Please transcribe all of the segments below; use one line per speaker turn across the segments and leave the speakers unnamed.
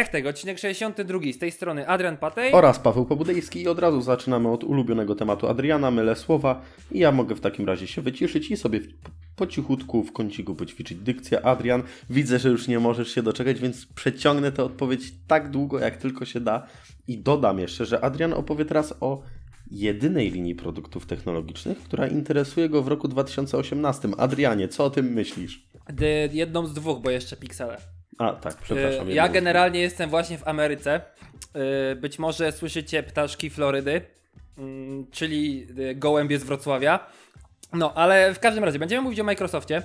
Hechtek, odcinek 62. Z tej strony Adrian Patej.
Oraz Paweł Pobudejski i od razu zaczynamy od ulubionego tematu Adriana, mylę słowa i ja mogę w takim razie się wyciszyć i sobie po cichutku w kąciku poćwiczyć dykcję. Adrian, widzę, że już nie możesz się doczekać, więc przeciągnę tę odpowiedź tak długo, jak tylko się da i dodam jeszcze, że Adrian opowie teraz o jedynej linii produktów technologicznych, która interesuje go w roku 2018. Adrianie, co o tym myślisz?
Jedną z dwóch, bo jeszcze piksele.
A, tak, przepraszam.
E, ja generalnie jestem właśnie w Ameryce. E, Być może słyszycie ptaszki Florydy, mm, czyli e, gołębie z Wrocławia. No, ale w każdym razie będziemy mówić o Microsoftie,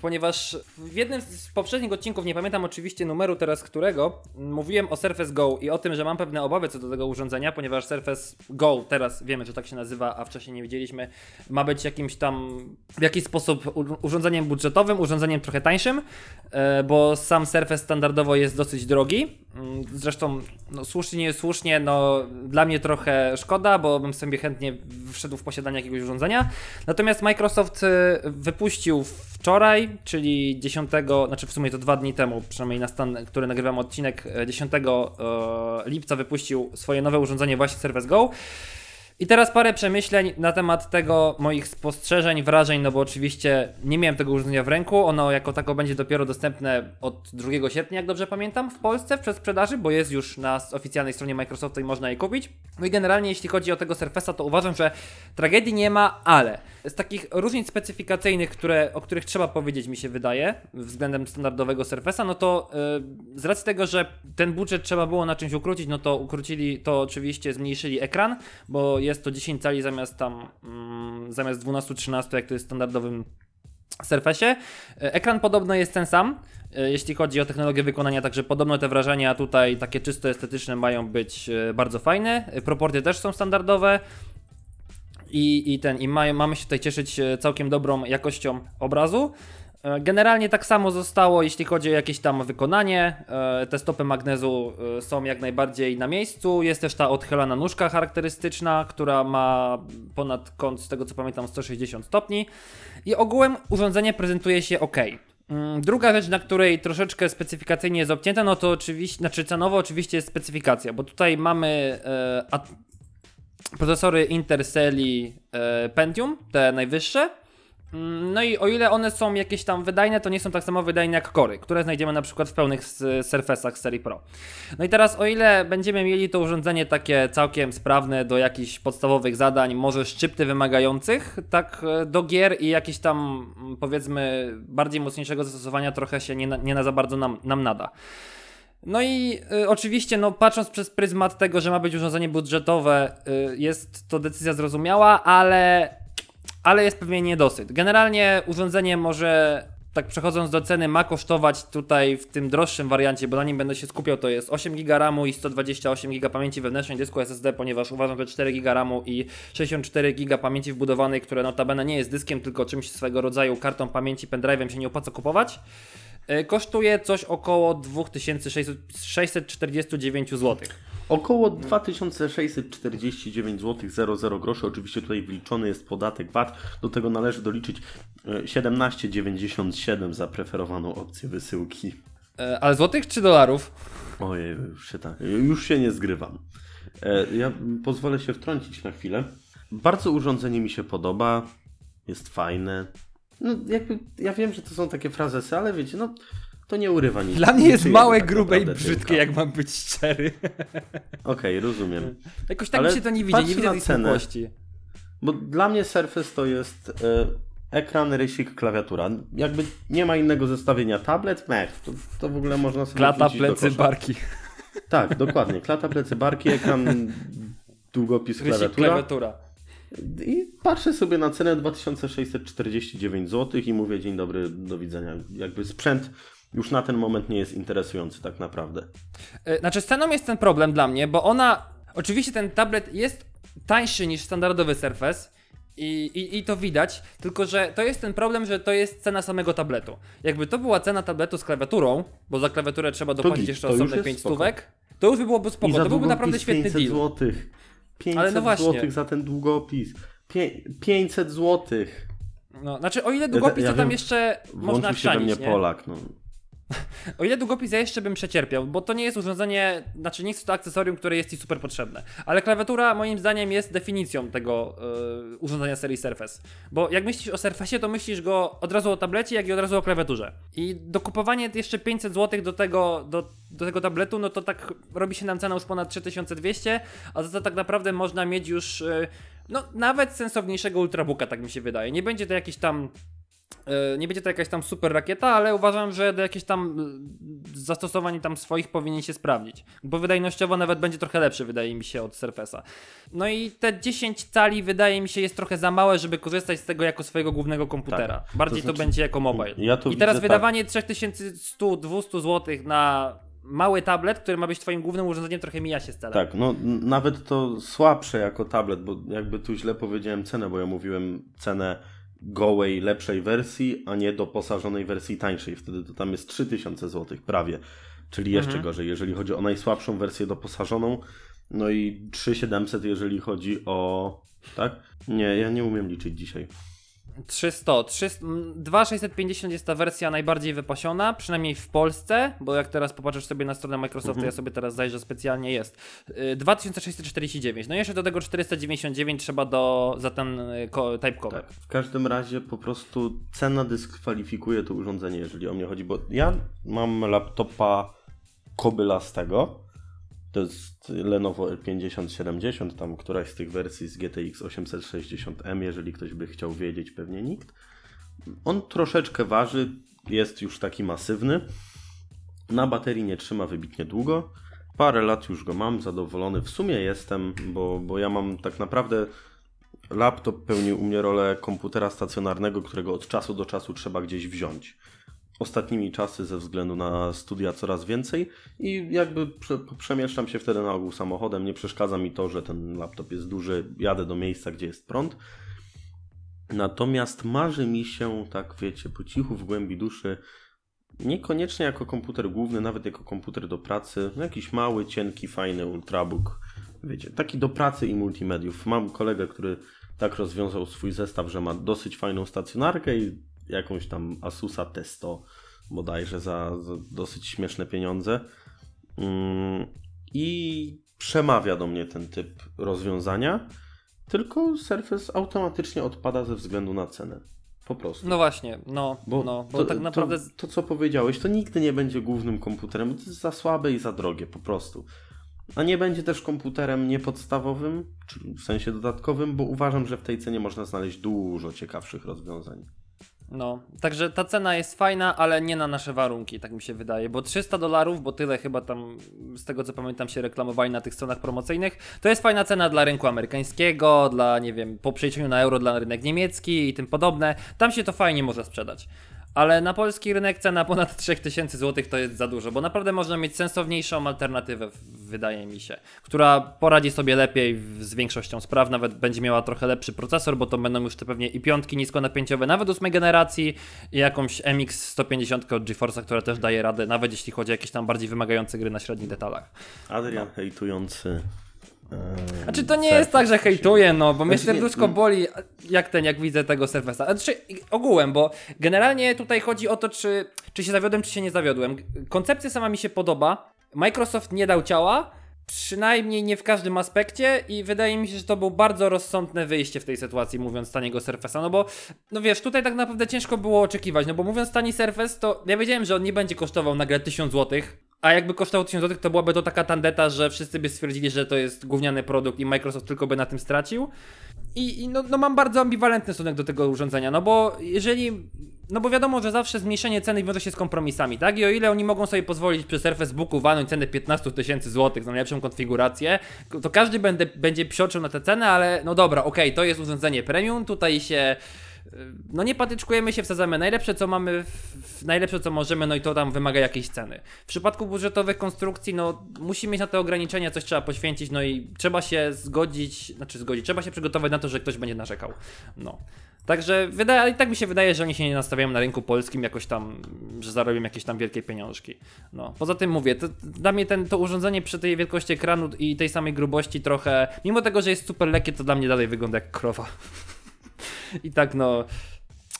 ponieważ w jednym z poprzednich odcinków, nie pamiętam oczywiście numeru teraz którego, mówiłem o Surface Go i o tym, że mam pewne obawy co do tego urządzenia, ponieważ Surface Go, teraz wiemy, że tak się nazywa, a wcześniej nie wiedzieliśmy, ma być jakimś tam w jakiś sposób urządzeniem budżetowym, urządzeniem trochę tańszym, e, bo sam Surface standardowo jest dosyć drogi. Mm, Zresztą no, słusznie, nie słusznie, no dla mnie trochę szkoda, bo bym sobie chętnie wszedł w posiadanie jakiegoś urządzenia. Natomiast Microsoft e, wypuścił wczoraj, czyli 10, znaczy w sumie to dwa dni temu, przynajmniej na stan, który nagrywam odcinek, e, 10 e, lipca wypuścił swoje nowe urządzenie właśnie Surface Go. I teraz parę przemyśleń na temat tego, moich spostrzeżeń, wrażeń, no bo oczywiście nie miałem tego urządzenia w ręku. Ono jako tako będzie dopiero dostępne od 2 sierpnia, jak dobrze pamiętam, w Polsce w przedsprzedaży, bo jest już na oficjalnej stronie Microsoftu i można je kupić. No i generalnie jeśli chodzi o tego Surface'a, to uważam, że tragedii nie ma, ale z takich różnic specyfikacyjnych, które, o których trzeba powiedzieć, mi się wydaje, względem standardowego Surface'a, no to yy, z racji tego, że ten budżet trzeba było na czymś ukrócić, no to ukrócili, to oczywiście zmniejszyli ekran, bo jest to 10 cali zamiast tam, mm, zamiast 12-13, jak to jest w standardowym Surface'ie. E, Ekran podobno jest ten sam, e, jeśli chodzi o technologię wykonania, także podobno te wrażenia tutaj takie czysto estetyczne mają być e, bardzo fajne. Proporcje też są standardowe. I, i ten, i mają, mamy się tutaj cieszyć całkiem dobrą jakością obrazu. E, Generalnie tak samo zostało, jeśli chodzi o jakieś tam wykonanie. E, Te stopy magnezu e, są jak najbardziej na miejscu. Jest też ta odchylana nóżka charakterystyczna, która ma ponad kąt, z tego co pamiętam, 160 stopni. I ogółem urządzenie prezentuje się ok. Mm, Druga rzecz, na której troszeczkę specyfikacyjnie jest obcięta, no to oczywiście, znaczy cenowo oczywiście jest specyfikacja, bo tutaj mamy e, procesory Interceli e, Pentium, te najwyższe. No i o ile one są jakieś tam wydajne, to nie są tak samo wydajne jak Kory, które znajdziemy na przykład w pełnych Surface'ach serii Pro. No i teraz o ile będziemy mieli to urządzenie takie całkiem sprawne do jakichś podstawowych zadań, może szczypty wymagających, tak e, do gier i jakieś tam mm, powiedzmy bardziej mocniejszego zastosowania trochę się nie, na- nie na za bardzo nam, nam nada. No i y, oczywiście, no, patrząc przez pryzmat tego, że ma być urządzenie budżetowe, y, jest to decyzja zrozumiała, ale, ale jest pewnie niedosyt. Generalnie urządzenie może, tak przechodząc do ceny, ma kosztować tutaj w tym droższym wariancie, bo na nim będę się skupiał, to jest 8 GB RAMu i 128 GB pamięci wewnętrznej dysku SSD, ponieważ uważam, że 4 GB RAMu i 64 GB pamięci wbudowanej, które notabene nie jest dyskiem, tylko czymś swego rodzaju kartą pamięci, pendrive'em się nie opłaca kupować. Y, Kosztuje coś około 2649 zł.
Około 2649 zł 00 groszy. Oczywiście tutaj wliczony jest podatek VAT. Do tego należy doliczyć e, 17,97 za preferowaną opcję wysyłki.
E, Ale złotych czy dolarów?
Ojej, już się, tak, już się nie zgrywam. E, Ja pozwolę się wtrącić na chwilę. Bardzo urządzenie mi się podoba. Jest fajne. No, jakby, ja wiem, że to są takie frazesy, ale wiecie, no to nie urywa nic.
Dla mnie jest małe,
tak
grube i
naprawdę
brzydkie, jak mam być szczery.
Okej, rozumiem.
Jakoś tak
Ale
mi się to nie widzi,
patrz
nie widzę
na
tej
cenę.
smukłości.
Bo dla mnie Surface to jest e, ekran, rysik, klawiatura. Jakby nie ma innego zestawienia. Tablet, mech, to, to w ogóle można sobie
Klata,
wrzucić do
plecy,
kosza.
barki.
Tak, dokładnie. Klata, plecy, barki, ekran, długopis,
Rysik,
klawiatura.
klawiatura.
I patrzę sobie na cenę 2649 zł i mówię dzień dobry, do widzenia. Jakby sprzęt już na ten moment nie jest interesujący tak naprawdę.
E, Znaczy z ceną jest ten problem dla mnie, bo ona... Oczywiście ten tablet jest tańszy niż standardowy Surface i, i, i to widać, tylko że to jest ten problem, że to jest cena samego tabletu. Jakby to była cena tabletu z klawiaturą, bo za klawiaturę trzeba dopłacić jeszcze osobne
jest
5
spoko.
stówek, to już by byłoby spoko, to byłby naprawdę świetny
500
deal.
zł. 500
Ale no
zł za ten długopis. Pię 500 zł.
No, znaczy o ile długopis
ja
to tam
wiem,
jeszcze można
Włączył się we mnie
nie?
Polak. No.
O ile długopis ja jeszcze bym przecierpiał, bo to nie jest urządzenie, znaczy nie jest to akcesorium, które jest ci super potrzebne. Ale klawiatura moim zdaniem jest definicją tego yy, urządzenia serii Surface. Bo jak myślisz o Surface, to myślisz go od razu o tablecie, jak i od razu o klawiaturze. I dokupowanie jeszcze 500 zł do tego, do, do tego tabletu, no to tak robi się nam cena już ponad 3200, a za to tak naprawdę można mieć już yy, no nawet sensowniejszego ultrabooka, tak mi się wydaje. Nie będzie to jakiś tam nie będzie to jakaś tam super rakieta, ale uważam, że do jakichś tam e, zastosowań tam swoich powinien się sprawdzić. Bo wydajnościowo nawet będzie trochę lepszy, wydaje mi się, od Surface'a. No i te 10 cali wydaje mi się jest trochę za małe, żeby korzystać z tego jako swojego głównego komputera.
Tak.
Bardziej to,
To znaczy,
będzie jako mobile.
ja
I teraz
widzę tak.
wydawanie 3100-200 zł na mały tablet, który ma być twoim głównym urządzeniem, trochę mija się z celem.
Tak, no nawet to słabsze jako tablet, bo jakby tu źle powiedziałem cenę, bo ja mówiłem cenę gołej, lepszej wersji, a nie doposażonej wersji tańszej. Wtedy to tam jest 3000 zł prawie, czyli jeszcze
Mhm.
gorzej, jeżeli chodzi o najsłabszą wersję doposażoną. No i 3700, jeżeli chodzi o. Tak? Nie, ja nie umiem liczyć dzisiaj.
300, 300, mm, 2650 jest ta wersja najbardziej wypasiona, przynajmniej w Polsce, bo jak teraz popatrzysz sobie na stronę Microsoftu, ja sobie teraz zajrzę specjalnie jest. Y, 2649. No i jeszcze do tego 499 trzeba do za ten y, type cover.
Tak. W każdym razie po prostu cena dyskwalifikuje to urządzenie, jeżeli o mnie chodzi, bo ja mam laptopa kobylastego. To jest Lenovo L5070, tam któraś z tych wersji z GTX 860M, jeżeli ktoś by chciał wiedzieć, pewnie nikt. On troszeczkę waży, jest już taki masywny. Na baterii nie trzyma wybitnie długo. Parę lat już go mam, zadowolony w sumie jestem, bo, bo ja mam tak naprawdę laptop pełni u mnie rolę komputera stacjonarnego, którego od czasu do czasu trzeba gdzieś wziąć. Ostatnimi czasy ze względu na studia coraz więcej i jakby prze, przemieszczam się wtedy na ogół samochodem. Nie przeszkadza mi to, że ten laptop jest duży, jadę do miejsca, gdzie jest prąd. Natomiast marzy mi się, tak wiecie, po cichu w głębi duszy, niekoniecznie jako komputer główny, nawet jako komputer do pracy, no jakiś mały, cienki, fajny ultrabook. Wiecie, taki do pracy i multimediów. Mam kolegę, który tak rozwiązał swój zestaw, że ma dosyć fajną stacjonarkę i jakąś tam Asusa Testo bodajże za, za dosyć śmieszne pieniądze. Mm, I przemawia do mnie ten typ rozwiązania, tylko Surface automatycznie odpada ze względu na cenę. Po prostu.
No właśnie, no,
Bo,
no, bo
to,
tak naprawdę...
To, to, co powiedziałeś, to nigdy nie będzie głównym komputerem, bo to jest za słabe i za drogie po prostu. A nie będzie też komputerem niepodstawowym, czy w sensie dodatkowym, bo uważam, że w tej cenie można znaleźć dużo ciekawszych rozwiązań.
No, także ta cena jest fajna, ale nie na nasze warunki, tak mi się wydaje, bo 300 dolarów, bo tyle chyba tam, z tego co pamiętam, się reklamowali na tych stronach promocyjnych, to jest fajna cena dla rynku amerykańskiego, dla, nie wiem, po przejściu na euro dla rynek niemiecki i tym podobne, tam się to fajnie może sprzedać. Ale na polski rynek cena ponad 3000 zł to jest za dużo, bo naprawdę można mieć sensowniejszą alternatywę, wydaje mi się, która poradzi sobie lepiej z większością spraw, nawet będzie miała trochę lepszy procesor, bo to będą już te pewnie i piątki niskonapięciowe, nawet ósmej generacji i jakąś MX 150 od GeForce'a, która też daje radę, nawet jeśli chodzi o jakieś tam bardziej wymagające gry na średnich detalach.
Adrian hejtujący. E,
Znaczy to nie
Surface.
jest tak, że hejtuję, no, bo mnie
Znaczy,
serduszko boli jak ten, jak widzę tego Surface'a. Znaczy ogółem, bo generalnie tutaj chodzi o to, czy, czy się zawiodłem, czy się nie zawiodłem. Koncepcja sama mi się podoba. Microsoft nie dał ciała, przynajmniej nie w każdym aspekcie i wydaje mi się, że to było bardzo rozsądne wyjście w tej sytuacji, mówiąc taniego Surface'a, no bo, no wiesz, tutaj tak naprawdę ciężko było oczekiwać, no bo mówiąc tani Surface, to ja wiedziałem, że on nie będzie kosztował nagle 1000 złotych, a jakby kosztował 1000 zł, to byłaby to taka tandeta, że wszyscy by stwierdzili, że to jest gówniany produkt i Microsoft tylko by na tym stracił. I, i no, no mam bardzo ambiwalentny stosunek do tego urządzenia, no bo jeżeli. No bo wiadomo, że zawsze zmniejszenie ceny wiąże się z kompromisami, tak? I o ile oni mogą sobie pozwolić przy Surface Booku walnąć cenę 15 tysięcy złotych za najlepszą konfigurację, to każdy będę, będzie psioczył na tę cenę, ale no dobra, okej, to jest urządzenie premium, tutaj się no nie patyczkujemy się, wsadzamy najlepsze co mamy, najlepsze co możemy, no i to tam wymaga jakiejś ceny. W przypadku budżetowych konstrukcji, no musi mieć na te ograniczenia, coś trzeba poświęcić, no i trzeba się zgodzić, znaczy zgodzić, trzeba się przygotować na to, że ktoś będzie narzekał. No. Także wydaje, i tak mi się wydaje, że oni się nie nastawiają na rynku polskim jakoś tam, że zarobią jakieś tam wielkie pieniążki. No. Poza tym mówię, to, dla mnie ten, to urządzenie przy tej wielkości ekranu i tej samej grubości trochę, mimo tego, że jest super lekkie, to dla mnie dalej wygląda jak krowa. I tak no.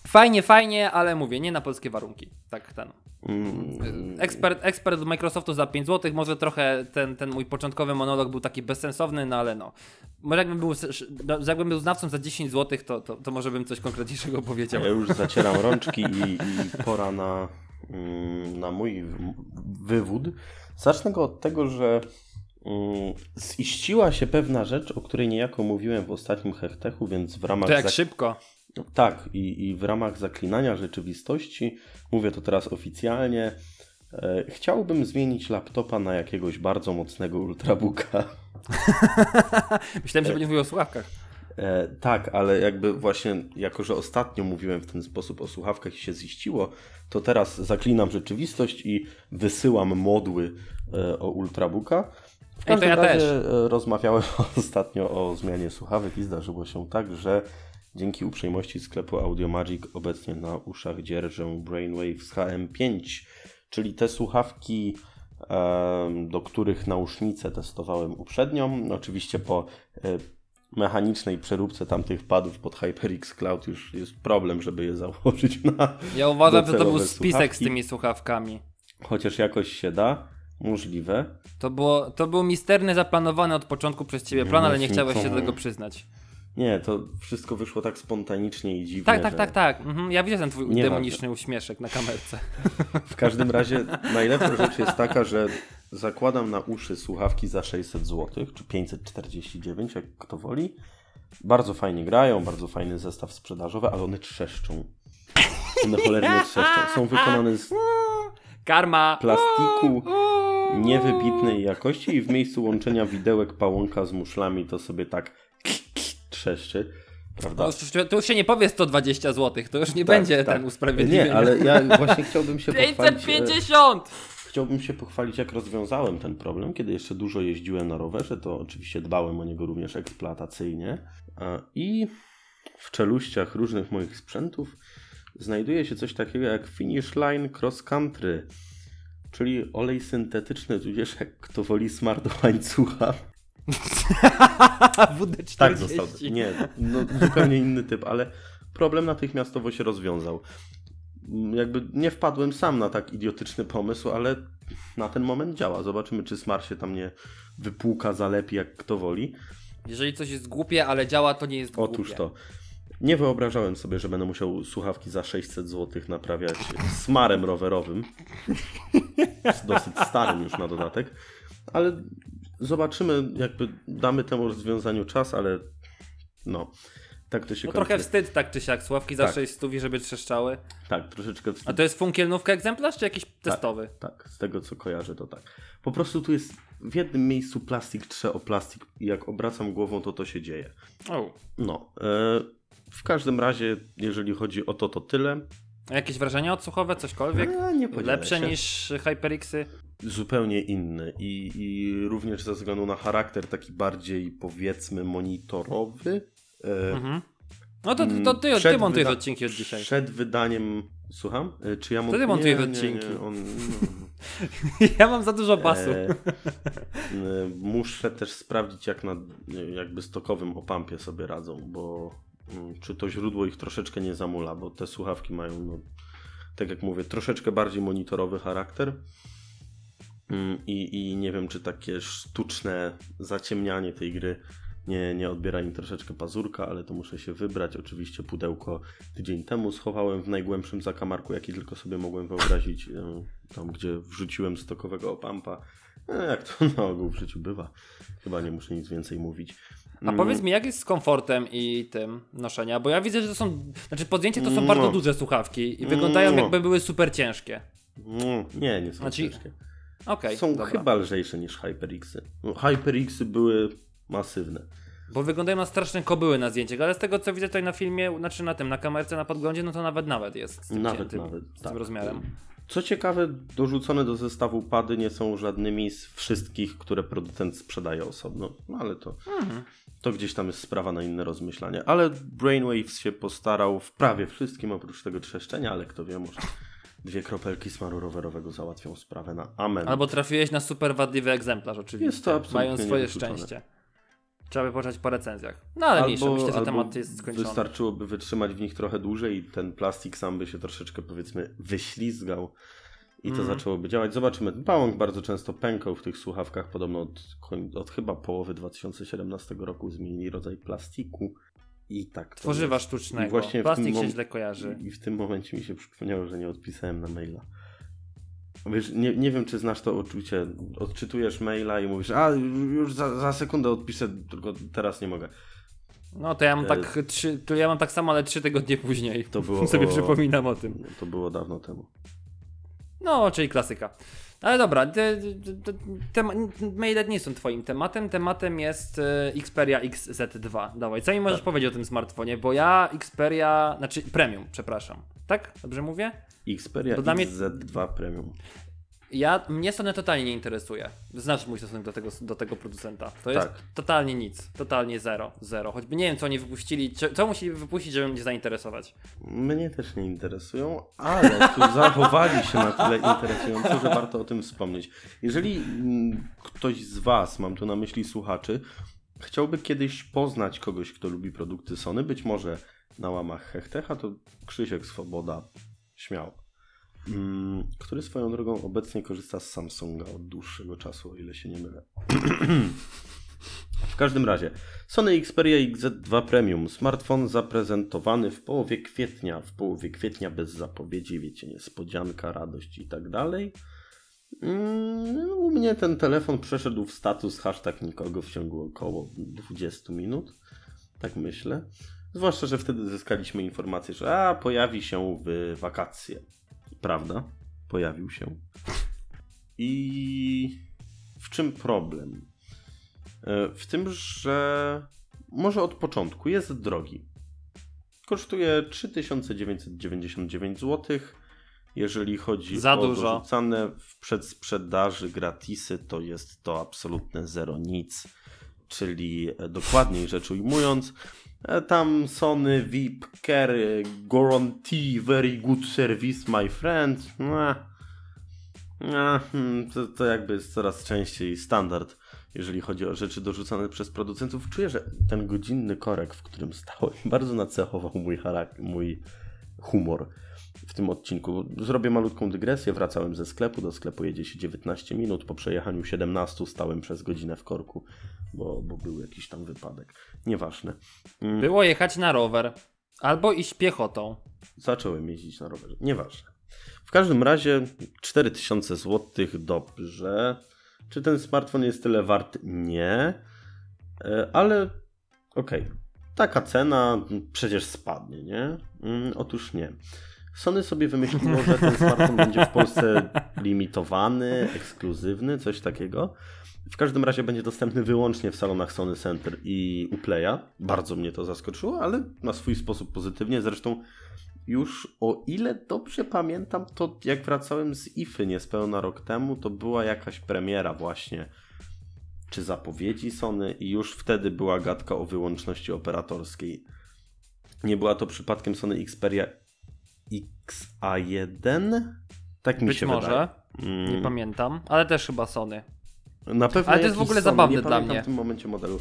Fajnie, fajnie, ale mówię, nie na polskie warunki. Tak ten.
Mm,
Ekspert, ekspert od Microsoftu za 5 zł, może trochę ten, ten mój początkowy monolog był taki bezsensowny, no ale no. Może jakbym był, no, jakbym był znawcą za 10 zł, to, to, to może bym coś konkretniejszego powiedział.
Ja już zacieram rączki i, i pora na, mm, na mój wywód. Zacznę go od tego, że ziściła się pewna rzecz, o której niejako mówiłem w ostatnim hektechu, więc w ramach
To jak
zak-
szybko.
Tak, i, i w ramach zaklinania rzeczywistości, mówię to teraz oficjalnie, e, chciałbym zmienić laptopa na jakiegoś bardzo mocnego ultrabooka.
Myślałem, że będzie mówił o słuchawkach.
E, tak, ale jakby właśnie, jako że ostatnio mówiłem w ten sposób o słuchawkach i się ziściło, to teraz zaklinam rzeczywistość i wysyłam modły e, o ultrabooka. W
Ej,
każdym
ja
razie
też.
e, rozmawiałem ostatnio o zmianie słuchawek i zdarzyło się tak, że dzięki uprzejmości sklepu Audiomagic obecnie na uszach dzierżę Brainwaves HM5, czyli te słuchawki, do których nausznice testowałem uprzednio. Oczywiście po e, mechanicznej przeróbce tamtych padów pod HyperX Cloud już jest problem, żeby je założyć na
Ja uważam, że to był spisek z
słuchawki.
tymi słuchawkami.
Chociaż jakoś się da, możliwe.
To, było, to był misterny, zaplanowany od początku przez ciebie plan, ale nie chciałeś się do tego przyznać.
Nie, to wszystko wyszło tak spontanicznie i dziwnie.
Tak, tak,
że...
tak, tak. Mhm. Ja widzę ten twój
Nieważne.
demoniczny uśmieszek na kamerce.
W każdym razie najlepsza rzecz jest taka, że zakładam na uszy słuchawki za 600 zł, czy 549, jak kto woli. Bardzo fajnie grają, bardzo fajny zestaw sprzedażowy, ale one trzeszczą. One cholernie trzeszczą. Są wykonane z
Karma!
plastiku niewybitnej jakości i w miejscu łączenia widełek pałąka z muszlami to sobie tak trzeszczy. Prawda?
To już, to już się nie powie 120 zł, to już nie
Tak,
będzie
tak.
ten usprawiedliwienie.
Nie, ale ja właśnie chciałbym się pochwalić. e,
550!
Chciałbym się pochwalić, jak rozwiązałem ten problem, kiedy jeszcze dużo jeździłem na rowerze, to oczywiście dbałem o niego również eksploatacyjnie. I w czeluściach różnych moich sprzętów znajduje się coś takiego jak Finish Line Cross Country, czyli olej syntetyczny, tudzież jak kto woli smart łańcucha.
WD-40.
Tak został. Nie, no, zupełnie inny typ, ale problem natychmiastowo się rozwiązał. Jakby nie wpadłem sam na tak idiotyczny pomysł, ale na ten moment działa. Zobaczymy, czy Smar się tam nie wypłuka, zalepi, jak kto woli.
Jeżeli coś jest głupie, ale działa, to nie jest głupie.
Otóż to. Nie wyobrażałem sobie, że będę musiał słuchawki za 600 zł naprawiać smarem rowerowym. Z dosyć starym już na dodatek. Ale zobaczymy, jakby damy temu rozwiązaniu czas, ale no, tak to się
No
kończy.
trochę wstyd tak czy siak, sławki za
Tak.
600, żeby trzeszczały.
Tak, troszeczkę
A
wstyd.
to jest funkielnówka egzemplarz, czy jakiś testowy?
Tak, z tego co kojarzę to tak. Po prostu tu jest w jednym miejscu plastik trze o plastik i jak obracam głową, to to się dzieje.
O.
No, e, w każdym razie, jeżeli chodzi o to, to tyle.
A jakieś wrażenia odsłuchowe, cośkolwiek?
E, nie podzielę
Lepsze
się.
niż HyperXy?
Zupełnie inny i, i również ze względu na charakter taki bardziej powiedzmy monitorowy. E,
Mhm. No to, to, to ty,
przed
ty montujesz
wyda-
odcinki od dzisiaj.
Przed wydaniem. Słucham? E, Czy ja
ty
montuję?
montujesz
Nie,
odcinki.
Nie, nie, on,
Ja mam za dużo basu.
E, e, muszę też sprawdzić, jak na jakby stokowym opampie sobie radzą, bo mm, czy to źródło ich troszeczkę nie zamula, bo te słuchawki mają, no, tak jak mówię, troszeczkę bardziej monitorowy charakter. Mm, I, I nie wiem, czy takie sztuczne zaciemnianie tej gry nie, nie odbiera im troszeczkę pazurka, ale to muszę się wybrać. Oczywiście pudełko tydzień temu schowałem w najgłębszym zakamarku, jaki tylko sobie mogłem wyobrazić, e, tam gdzie wrzuciłem stokowego opampa. E, jak to na ogół w życiu bywa. Chyba nie muszę nic więcej mówić.
A
Mm,
powiedz mi, jak jest z komfortem i tym noszenia? Bo ja widzę, że to są. Znaczy, po zdjęciu to są bardzo
No.
duże słuchawki i wyglądają
No.
jakby były super ciężkie.
mm, Nie, nie są
Znaczy-
ciężkie.
Okej,
Są
dobra.
chyba lżejsze niż HyperXy. No, HyperXy były masywne.
Bo wyglądają na straszne kobyły na zdjęciach, ale z tego co widzę tutaj na filmie, znaczy na tym, na kamerce, na podglądzie, no to nawet nawet jest z tym,
Nawet,
tym,
nawet,
z
tak.
tym rozmiarem.
Co ciekawe, dorzucone do zestawu pady nie są żadnymi z wszystkich, które producent sprzedaje osobno. No ale to,
Mhm.
To gdzieś tam jest sprawa na inne rozmyślanie. Ale Brainwaves się postarał w prawie wszystkim, oprócz tego trzeszczenia, ale kto wie, może dwie kropelki smaru rowerowego załatwią sprawę na amen.
Albo trafiłeś na super wadliwy egzemplarz oczywiście.
Jest to absolutnie
Mają swoje szczęście. Trzeba by poczekać po recenzjach. No ale mniejsza, myślę, że
albo
temat jest skończony.
Wystarczyłoby wytrzymać w nich trochę dłużej i ten plastik sam by się troszeczkę powiedzmy wyślizgał I to
Mhm.
zaczęłoby działać. Zobaczymy. Bałąk bardzo często pękał w tych słuchawkach. Podobno od, od chyba połowy 2017 roku zmienili rodzaj plastiku. I tak.
Tworzywa
jest.
sztucznego.
I właśnie
Plastik się źle kojarzy.
I w tym momencie mi się przypomniało, że nie odpisałem na maila. Wiesz, nie, nie wiem, czy znasz to uczucie. Odczytujesz maila i mówisz, a już za, za sekundę odpiszę, tylko teraz nie mogę.
No to ja mam
E,
tak trzy, to ja mam tak samo, ale trzy tygodnie później.
To było
sobie
o-
przypominam o tym.
To było dawno temu.
No, czyli klasyka. Ale dobra, te, te, te, maile nie są twoim tematem. Tematem jest e, Xperia XZ2. Dawaj, co mi możesz
Tak.
powiedzieć o tym smartfonie? Bo ja Xperia, znaczy premium, przepraszam. Tak? Dobrze mówię?
Xperia
To dla mnie-
XZ2 Premium.
Ja, mnie Sony totalnie nie interesuje. Znasz mój stosunek do tego, do tego producenta. To jest
Tak.
totalnie nic. Totalnie zero. Zero. Choćby nie wiem, co oni wypuścili, co, musieli wypuścić, żeby mnie zainteresować.
Mnie też nie interesują, ale tu zachowali się na tyle interesująco, że warto o tym wspomnieć. Jeżeli mm, ktoś z Was, mam tu na myśli słuchaczy, chciałby kiedyś poznać kogoś, kto lubi produkty Sony, być może na łamach Hechtecha, to Krzysiek Swoboda, śmiał. Mm, który swoją drogą obecnie korzysta z Samsunga od dłuższego czasu, o ile się nie mylę. W każdym razie, Sony Xperia XZ2 Premium, smartfon zaprezentowany w połowie kwietnia, w połowie kwietnia bez zapowiedzi, wiecie, niespodzianka, radość i tak dalej. Mm, U mnie ten telefon przeszedł w status hashtag nikogo w ciągu około 20 minut, tak myślę. Zwłaszcza, że wtedy zyskaliśmy informację, że a, pojawi się w wakacje. Prawda? Pojawił się. I w czym problem? E, W tym, że może od początku jest drogi. Kosztuje 3999 zł. Jeżeli chodzi
Za
o
dużo.
dorzucane w przedsprzedaży gratisy, to jest to absolutne zero nic. Czyli e, dokładniej rzecz ujmując, tam Sony VIP Care Guarantee Very Good Service My Friend. A, hmm, to, to jakby jest coraz częściej standard, jeżeli chodzi o rzeczy dorzucane przez producentów. Czuję, że ten godzinny korek, w którym stałem, bardzo nacechował mój, mój humor w tym odcinku. Zrobię malutką dygresję. Wracałem ze sklepu. Do sklepu jedzie się 19 minut. Po przejechaniu 17 stałem przez godzinę w korku, bo, bo był jakiś tam wypadek. Nieważne. Mm,
Było jechać na rower. Albo iść piechotą.
Zacząłem jeździć na rowerze. Nieważne. W każdym razie 4000 zł dobrze. Czy ten smartfon jest tyle wart? Nie. E, Ale okej. Taka cena przecież spadnie, nie? Mm, Otóż nie. Sony sobie wymyśliło, że ten smartfon będzie w Polsce limitowany, ekskluzywny, coś takiego. W każdym razie będzie dostępny wyłącznie w salonach Sony Center i Uplaya. Bardzo mnie to zaskoczyło, ale na swój sposób pozytywnie. Zresztą już o ile dobrze pamiętam, to jak wracałem z IFY niespełna rok temu, to była jakaś premiera właśnie, czy zapowiedzi Sony i już wtedy była gadka o wyłączności operatorskiej. Nie była to przypadkiem Sony Xperia XA1? Tak mi
Być
się
może.
wydaje.
Nie
Mm,
pamiętam. Ale też chyba Sony.
na pewno
Ale to jest w ogóle
Sony,
zabawne
nie
dla mnie.
w tym momencie modelu.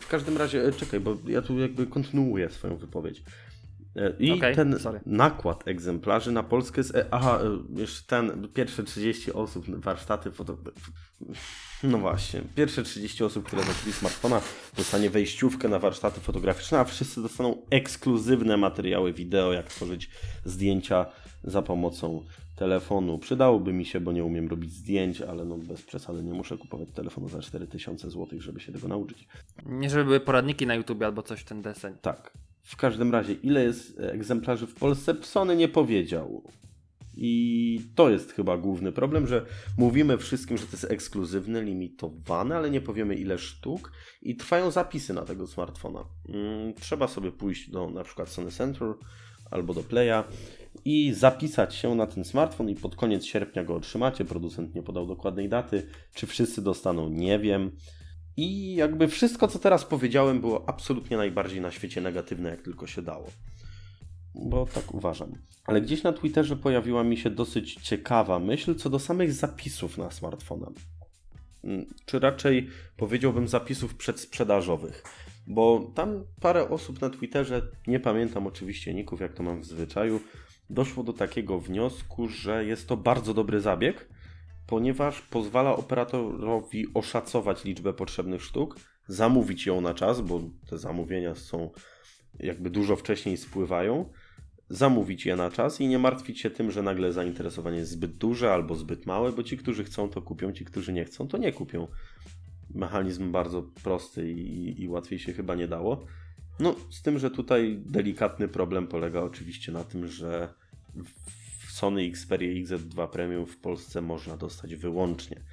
W każdym razie, e, czekaj, bo ja tu jakby kontynuuję swoją wypowiedź. E, I
Okej,
ten
sorry.
nakład egzemplarzy na Polskę jest. e, Aha, e, jeszcze ten, pierwsze 30 osób, warsztaty foto. No właśnie, pierwsze 30 osób, które zakupi smartfona, dostanie wejściówkę na warsztaty fotograficzne, a wszyscy dostaną ekskluzywne materiały wideo, jak tworzyć zdjęcia za pomocą telefonu. Przydałoby mi się, bo nie umiem robić zdjęć, ale no bez przesady nie muszę kupować telefonu za 4000 zł, żeby się tego nauczyć.
Nie żeby były poradniki na YouTube albo coś w ten deseń.
Tak. W każdym razie, ile jest egzemplarzy w Polsce, Sony nie powiedział. I to jest chyba główny problem, że mówimy wszystkim, że to jest ekskluzywne, limitowane, ale nie powiemy ile sztuk i trwają zapisy na tego smartfona. Mm, Trzeba sobie pójść do na przykład Sony Center albo do Playa i zapisać się na ten smartfon i pod koniec sierpnia go otrzymacie. Producent nie podał dokładnej daty. Czy wszyscy dostaną, nie wiem. I jakby wszystko, co teraz powiedziałem, było absolutnie najbardziej na świecie negatywne, jak tylko się dało. Bo tak uważam. Ale gdzieś na Twitterze pojawiła mi się dosyć ciekawa myśl co do samych zapisów na smartfona. Mm, Czy raczej powiedziałbym zapisów przedsprzedażowych. Bo tam parę osób na Twitterze, nie pamiętam oczywiście ników, jak to mam w zwyczaju, doszło do takiego wniosku, że jest to bardzo dobry zabieg, ponieważ pozwala operatorowi oszacować liczbę potrzebnych sztuk, zamówić ją na czas, bo te zamówienia są jakby dużo wcześniej spływają, zamówić je na czas i nie martwić się tym, że nagle zainteresowanie jest zbyt duże albo zbyt małe, bo ci, którzy chcą, to kupią, ci, którzy nie chcą, to nie kupią. Mechanizm bardzo prosty i, i łatwiej się chyba nie dało. No, z tym, że tutaj delikatny problem polega oczywiście na tym, że Sony Xperia XZ2 Premium w Polsce można dostać wyłącznie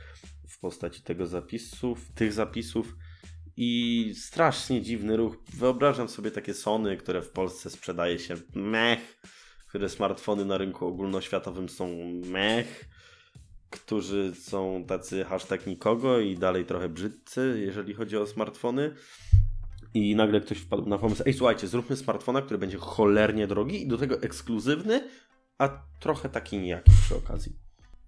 w postaci tego zapisów, tych zapisów i strasznie dziwny ruch. Wyobrażam sobie takie Sony, które w Polsce sprzedaje się mech, które smartfony na rynku ogólnoświatowym są mech, którzy są tacy hashtag nikogo i dalej trochę brzydcy, jeżeli chodzi o smartfony. I nagle ktoś wpadł na pomysł, ej słuchajcie, zróbmy smartfona, który będzie cholernie drogi i do tego ekskluzywny, a trochę taki nijaki przy okazji.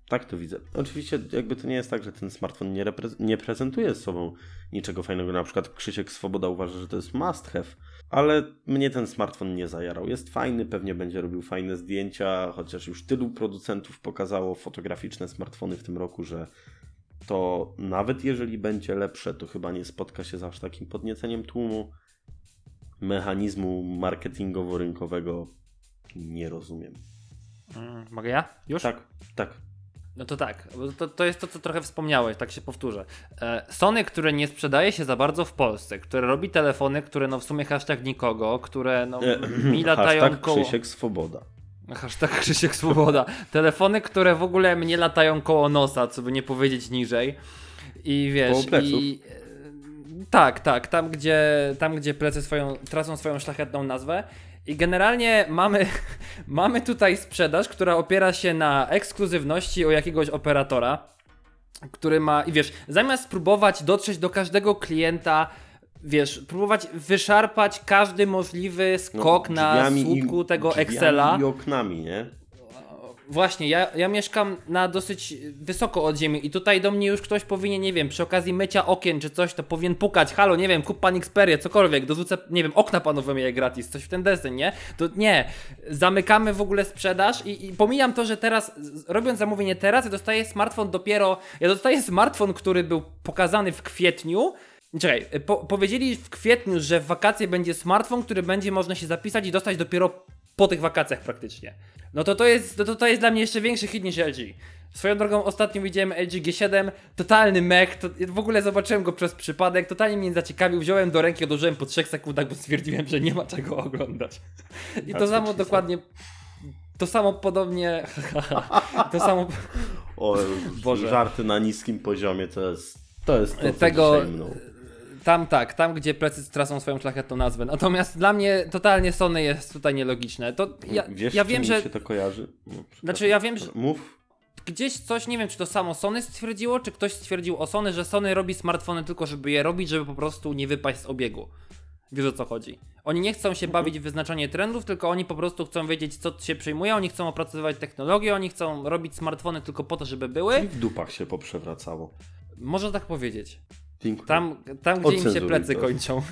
Tak to widzę. Oczywiście jakby to nie jest tak, że ten smartfon nie, nie prezentuje z sobą niczego fajnego. Na przykład Krzysiek Swoboda uważa, że to jest must have, ale mnie ten smartfon nie zajarał. Jest fajny, pewnie będzie robił fajne zdjęcia, chociaż już tylu producentów pokazało fotograficzne smartfony w tym roku, że to nawet jeżeli będzie lepsze, to chyba nie spotka się z aż takim podnieceniem tłumu. Mechanizmu marketingowo-rynkowego nie rozumiem.
Mm, mogę ja? Już?
Tak, tak.
No to tak, to, to jest to, co trochę wspomniałeś, tak się powtórzę. E, Sony, które nie sprzedaje się za bardzo w Polsce, które robi telefony, które no w sumie hashtag nikogo, które no mi latają
hashtag
koło...
Krzysiek Swoboda.
Hashtag Krzysiek Swoboda. Telefony, które w ogóle mnie latają koło nosa, co by nie powiedzieć niżej. I wiesz, i... Tak, tak, tam gdzie, tam gdzie plecy swoją, tracą swoją szlachetną nazwę. I generalnie mamy, mamy tutaj sprzedaż, która opiera się na ekskluzywności o jakiegoś operatora, który ma, i wiesz, zamiast spróbować dotrzeć do każdego klienta, wiesz, próbować wyszarpać każdy możliwy skok
No,
na słupku
i-
tego Excela.
i oknami, nie?
Właśnie, ja, ja mieszkam na dosyć wysoko od ziemi i tutaj do mnie już ktoś powinien, nie wiem, przy okazji mycia okien czy coś, to powinien pukać, halo, nie wiem, kup pan Xperię, cokolwiek, dorzucę, nie wiem, okna panowie myję gratis, coś w ten deseń, nie? To nie, zamykamy w ogóle sprzedaż i, i pomijam to, że teraz, robiąc zamówienie teraz, ja dostaję smartfon dopiero, ja dostaję smartfon, który był pokazany w kwietniu, Czekaj, po, powiedzieli w kwietniu, że w wakacje będzie smartfon, który będzie można się zapisać i dostać dopiero po tych wakacjach praktycznie. No to to jest, to, to, to jest dla mnie jeszcze większy hit niż LG. Swoją drogą ostatnio widziałem LG G7, totalny mech, to, w ogóle zobaczyłem go przez przypadek, totalnie mnie zaciekawił, wziąłem do ręki, odłożyłem po 3 sekundach, bo stwierdziłem, że nie ma czego oglądać. I to samo dokładnie, to samo podobnie, to samo...
O,
Boże.
żarty na niskim poziomie to jest to jest to,
Tego-
mną.
Tam tak, tam gdzie plecy tracą swoją szlachetną nazwę. Natomiast dla mnie totalnie Sony jest tutaj nielogiczne. To ja,
Wiesz,
ja wiem, że
się to kojarzy? No.
Znaczy, ja wiem, że-
Mów.
gdzieś coś, nie wiem czy to samo Sony stwierdziło, czy ktoś stwierdził o Sony, że Sony robi smartfony tylko żeby je robić, żeby po prostu nie wypaść z obiegu. Wiesz o co chodzi. Oni nie chcą się bawić w wyznaczanie trendów, tylko oni po prostu chcą wiedzieć co się przyjmuje, oni chcą opracowywać technologię, oni chcą robić smartfony tylko po to, żeby
I
były.
w dupach się poprzewracało.
Można tak powiedzieć.
Dziękuję.
Tam, tam gdzie im się plecy
to.
kończą.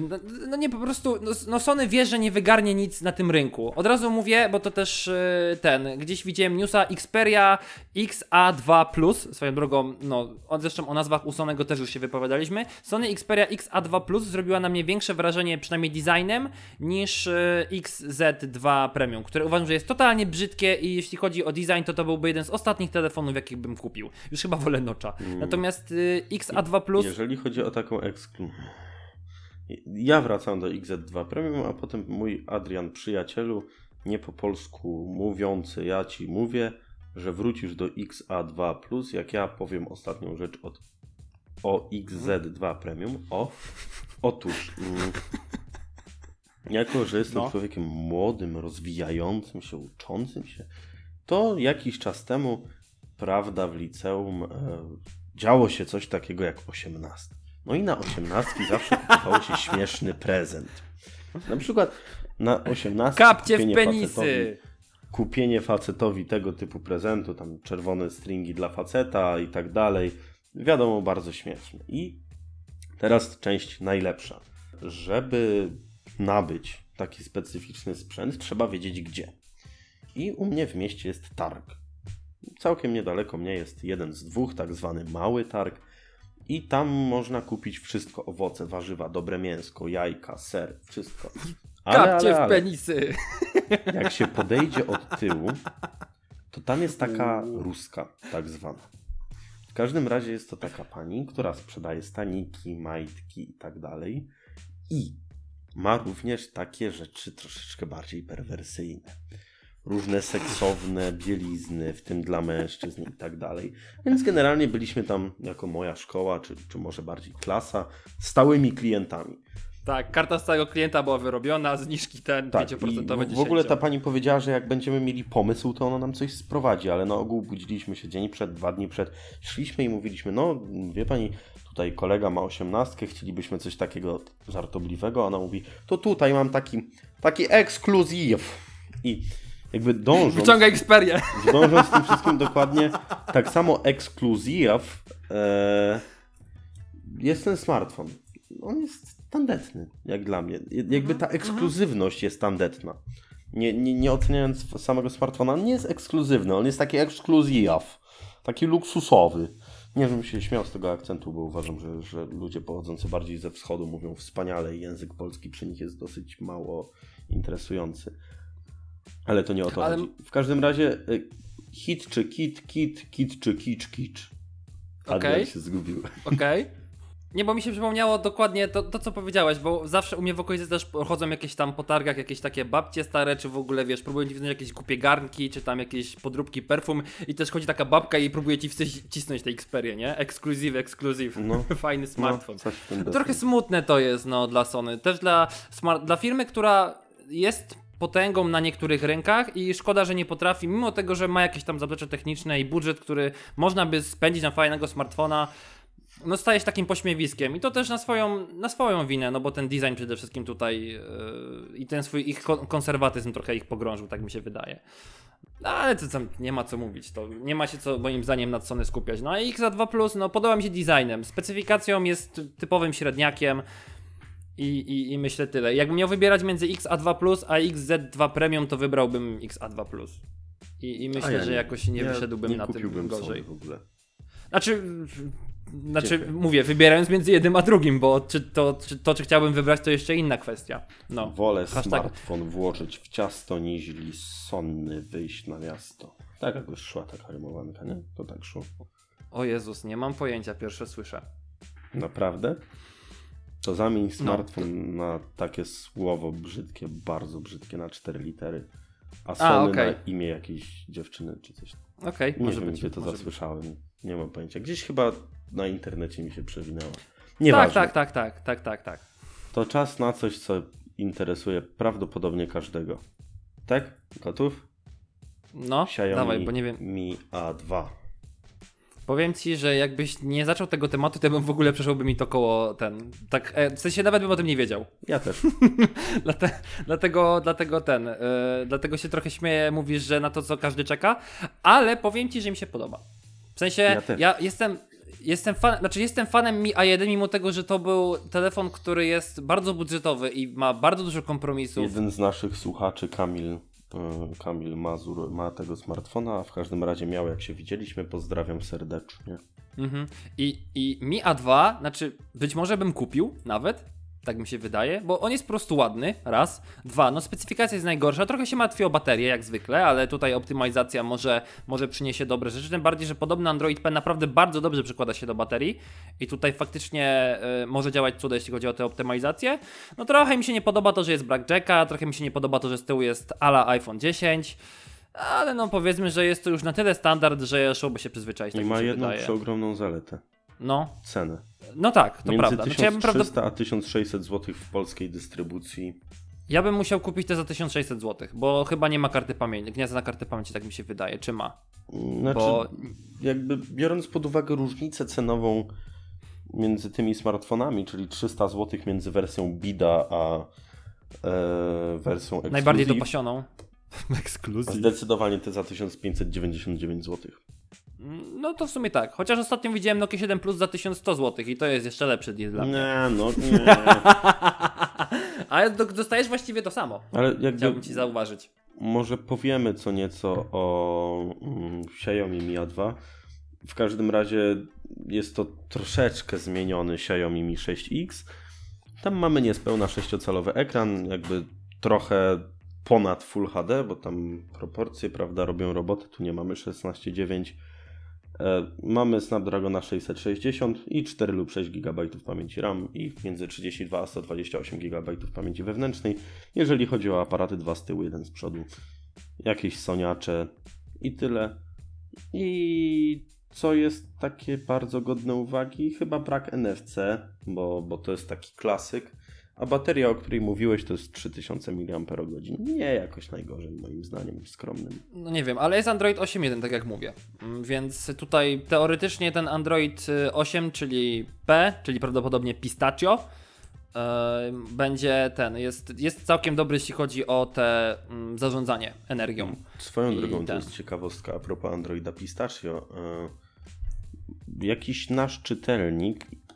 No, no nie, po prostu, no, no Sony wie, że nie wygarnie nic na tym rynku. Od razu mówię, bo to też yy, ten, gdzieś widziałem newsa Xperia XA2 Plus, swoją drogą, no, zresztą o nazwach u Sonego też już się wypowiadaliśmy. Sony Xperia XA2 Plus zrobiła na mnie większe wrażenie, przynajmniej designem, niż yy, XZ2 Premium, które uważam, że jest totalnie brzydkie i jeśli chodzi o design, to to byłby jeden z ostatnich telefonów, jakich bym kupił. Już chyba wolę Notcha. Natomiast yy, XA2 Plus...
Jeżeli chodzi o taką eksklu... Ja wracam do XZ2 Premium, a potem mój Adrian przyjacielu, nie po polsku mówiący, ja ci mówię, że wrócisz do XA2+, jak ja powiem ostatnią rzecz od, o XZ2 Premium. O, otóż, mm, jako że jestem
No.
człowiekiem młodym, rozwijającym się, uczącym się, to jakiś czas temu, prawda, w liceum e, działo się coś takiego jak osiemnastka. No i na osiemnastki zawsze kupowało się śmieszny prezent. Na przykład na osiemnastki
Kapcie w
kupienie
penisy!
facetowi- kupienie facetowi tego typu prezentu, tam czerwone stringi dla faceta i tak dalej, wiadomo, bardzo śmieszne. I teraz część najlepsza. Żeby nabyć taki specyficzny sprzęt, trzeba wiedzieć gdzie. I u mnie w mieście jest targ. Całkiem niedaleko mnie jest jeden z dwóch, tak zwany mały targ. I tam można kupić wszystko: owoce, warzywa, dobre mięsko, jajka, ser, wszystko.
Kapcie w penisy.
jak się podejdzie od tyłu, to tam jest taka ruska, tak zwana. W każdym razie jest to taka pani, która sprzedaje staniki, majtki i tak dalej. I ma również takie rzeczy troszeczkę bardziej perwersyjne. Różne seksowne bielizny, w tym dla mężczyzn i tak dalej. Więc generalnie byliśmy tam jako moja szkoła, czy, czy może bardziej klasa, stałymi klientami.
Tak, karta stałego klienta była wyrobiona, zniżki ten
Tak,
5%
i w ogóle ta pani powiedziała, że jak będziemy mieli pomysł, to ona nam coś sprowadzi, ale na ogół budziliśmy się dzień przed, dwa dni przed, szliśmy i mówiliśmy, no wie pani, tutaj kolega ma osiemnastkę, chcielibyśmy coś takiego żartobliwego, ona mówi, to tutaj mam taki, taki ekskluzyw i jakby dążąc,
Wyciąga Xperię.
dążąc z tym wszystkim dokładnie, tak samo ekskluzyw e, jest ten smartfon. On jest tandetny, jak dla mnie. Jakby ta ekskluzywność jest tandetna. Nie, nie, nie oceniając samego smartfona, on nie jest ekskluzywny, on jest taki ekskluzyw, taki luksusowy. Nie wiem, się śmiał z tego akcentu, bo uważam, że, że ludzie pochodzący bardziej ze wschodu mówią wspaniale i język polski przy nich jest dosyć mało interesujący. Ale to nie o to
Ale-
chodzi. W każdym razie y, hit czy kit, kit, kit czy kicz, kicz. Adrian
Okej.
się zgubił.
Okej. Nie, bo mi się przypomniało dokładnie to, to, co powiedziałeś, bo zawsze u mnie w okolicy też chodzą jakieś tam po targach, jakieś takie babcie stare, czy w ogóle, wiesz, próbują ci wziąć jakieś głupie garnki, czy tam jakieś podróbki perfum i też chodzi taka babka i próbuje ci wcis- wcisnąć tej Xperię, nie? Ekskluzyw, ekskluzyw.
No.
Fajny smartfon.
No,
To
deseń.
trochę smutne to jest, no, dla Sony. Też dla, dla firmy, która jest potęgą na niektórych rynkach i szkoda, że nie potrafi, mimo tego, że ma jakieś tam zaplecze techniczne i budżet, który można by spędzić na fajnego smartfona, no staje się takim pośmiewiskiem i to też na swoją, na swoją winę, no bo ten design przede wszystkim tutaj yy, i ten swój ich kon- konserwatyzm trochę ich pogrążył, tak mi się wydaje. No, ale to tam nie ma co mówić, to nie ma się co moim zdaniem nad Sony skupiać. No a XA2 Plus, no podoba mi się designem, specyfikacją jest typowym średniakiem i, i, i myślę tyle. Jakbym miał wybierać między XA2 Plus a XZ2 Premium, to wybrałbym XA2 Plus. I, i myślę,
ja
że jakoś nie
ja
wyszedłbym
nie
na tym gorzej.
W ogóle.
Znaczy, znaczy
Dziękuję.
mówię, wybierając między jednym a drugim, bo czy to, czy to, czy chciałbym wybrać, to jeszcze inna kwestia. No.
Wolę
Hashtag-
smartfon włożyć w ciasto, niźli sonny wyjść na miasto. Tak jakby szła taka rymowanka, nie? To tak szło.
O Jezus, nie mam pojęcia, pierwsze słyszę.
Naprawdę? To zamień
No.
smartfon na takie słowo brzydkie, bardzo brzydkie, na cztery litery. A
A,
Sony
okej.
na imię jakiejś dziewczyny czy coś.
Okej,
Nie
może
wiem,
być.
gdzie to
może być.
zasłyszałem. Nie mam pojęcia. Gdzieś chyba na internecie mi się przewinęło.
Tak,
Nieważne.
tak, tak, tak, tak, tak, tak.
To czas na coś, co interesuje prawdopodobnie każdego. Tak? Gotów?
No,
Xiaomi
dawaj, bo nie wiem.
Mi A2.
Powiem ci, że jakbyś nie zaczął tego tematu, to bym w ogóle przeszłoby mi to koło ten. Tak, e, w sensie nawet bym o tym nie wiedział.
Ja też.
Dlate, dlatego, dlatego ten, e, dlatego się trochę śmieję, mówisz, że na to co każdy czeka, ale powiem ci, że mi się podoba. W sensie,
Ja
ja, jestem, jestem fan, znaczy jestem fanem Mi A1, mimo tego, że to był telefon, który jest bardzo budżetowy i ma bardzo dużo kompromisów.
Jeden z naszych słuchaczy, Kamil, Kamil Mazur, ma tego smartfona, a w każdym razie miał, jak się widzieliśmy. Pozdrawiam serdecznie.
Mhm. I, I Mi A2, znaczy być może bym kupił nawet, tak mi się wydaje, bo on jest po prostu ładny, raz. Dwa, no specyfikacja jest najgorsza, trochę się martwi o baterię jak zwykle, ale tutaj optymalizacja może, może przyniesie dobre rzeczy, tym bardziej, że podobny Android P naprawdę bardzo dobrze przykłada się do baterii i tutaj faktycznie y, może działać cuda, jeśli chodzi o tę optymalizację. No trochę mi się nie podoba to, że jest brak jacka, trochę mi się nie podoba to, że z tyłu jest ala iPhone 10, ale no powiedzmy, że jest to już na tyle standard, że szłoby się przyzwyczaić, tak
I ma jedną przeogromną zaletę.
No,
Cenę.
no tak, to
Między
prawda. Znaczy, ja, bym
1300 a 1600 zł w polskiej dystrybucji.
ja bym musiał kupić te za 1600 zł, bo chyba nie ma karty pamięci, gniazda na kartę pamięci, tak mi się wydaje, czy ma?
Znaczy,
Bo
jakby biorąc pod uwagę różnicę cenową między tymi smartfonami, czyli 300 zł między wersją Bida a e, wersją Exclusive,
najbardziej dopasioną. Ekskluzyw.
zdecydowanie te za 1599 zł.
No to w sumie tak. Chociaż ostatnio widziałem Nokia 7 Plus za 1100 zł i to jest jeszcze lepszy deal dla mnie.
Nie, no nie.
Ale do, dostajesz właściwie to samo.
Ale jakby
Chciałbym ci zauważyć.
może powiemy co nieco o mm, Xiaomi Mi A2. W każdym razie jest to troszeczkę zmieniony Xiaomi Mi 6X. Tam mamy niespełna 6-calowy ekran, jakby trochę ponad Full HD, bo tam proporcje, prawda, robią robotę. Tu nie mamy 16.9. E, Mamy Snapdragona 660 i 4 lub 6 GB pamięci RAM i między 32 a 128 GB pamięci wewnętrznej. Jeżeli chodzi o aparaty, dwa z tyłu, jeden z przodu. Jakieś soniacze i tyle. I co jest takie bardzo godne uwagi? Chyba brak NFC, bo, bo to jest taki klasyk. A bateria, o której mówiłeś, to jest 3000 mAh. Nie jakoś najgorzej, moim zdaniem, skromnym.
No nie wiem, ale jest Android 8.1, tak jak mówię. Mm, Więc tutaj teoretycznie ten Android y, 8, czyli P, czyli prawdopodobnie Pistachio, e, będzie ten, jest, jest całkiem dobry, jeśli chodzi o te mm, zarządzanie energią.
Swoją
I
drogą to
ten.
jest ciekawostka a propos Androida Pistachio. E, Jakiś nasz czytelnik, mm,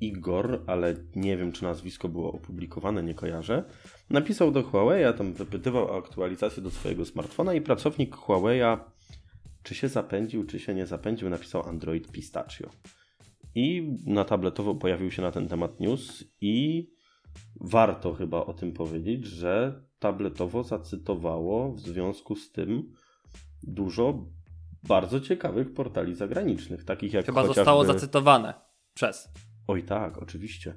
Igor, ale nie wiem czy nazwisko było opublikowane, nie kojarzę, napisał do Huawei'a, tam wypytywał o aktualizację do swojego smartfona i pracownik Huawei'a czy się zapędził, czy się nie zapędził, napisał Android Pistachio. I na tabletowo pojawił się na ten temat news i warto chyba o tym powiedzieć, że tabletowo zacytowało w związku z tym dużo bardzo ciekawych portali zagranicznych, takich jak
Chyba
chociażby...
zostało zacytowane przez.
Oj tak, oczywiście.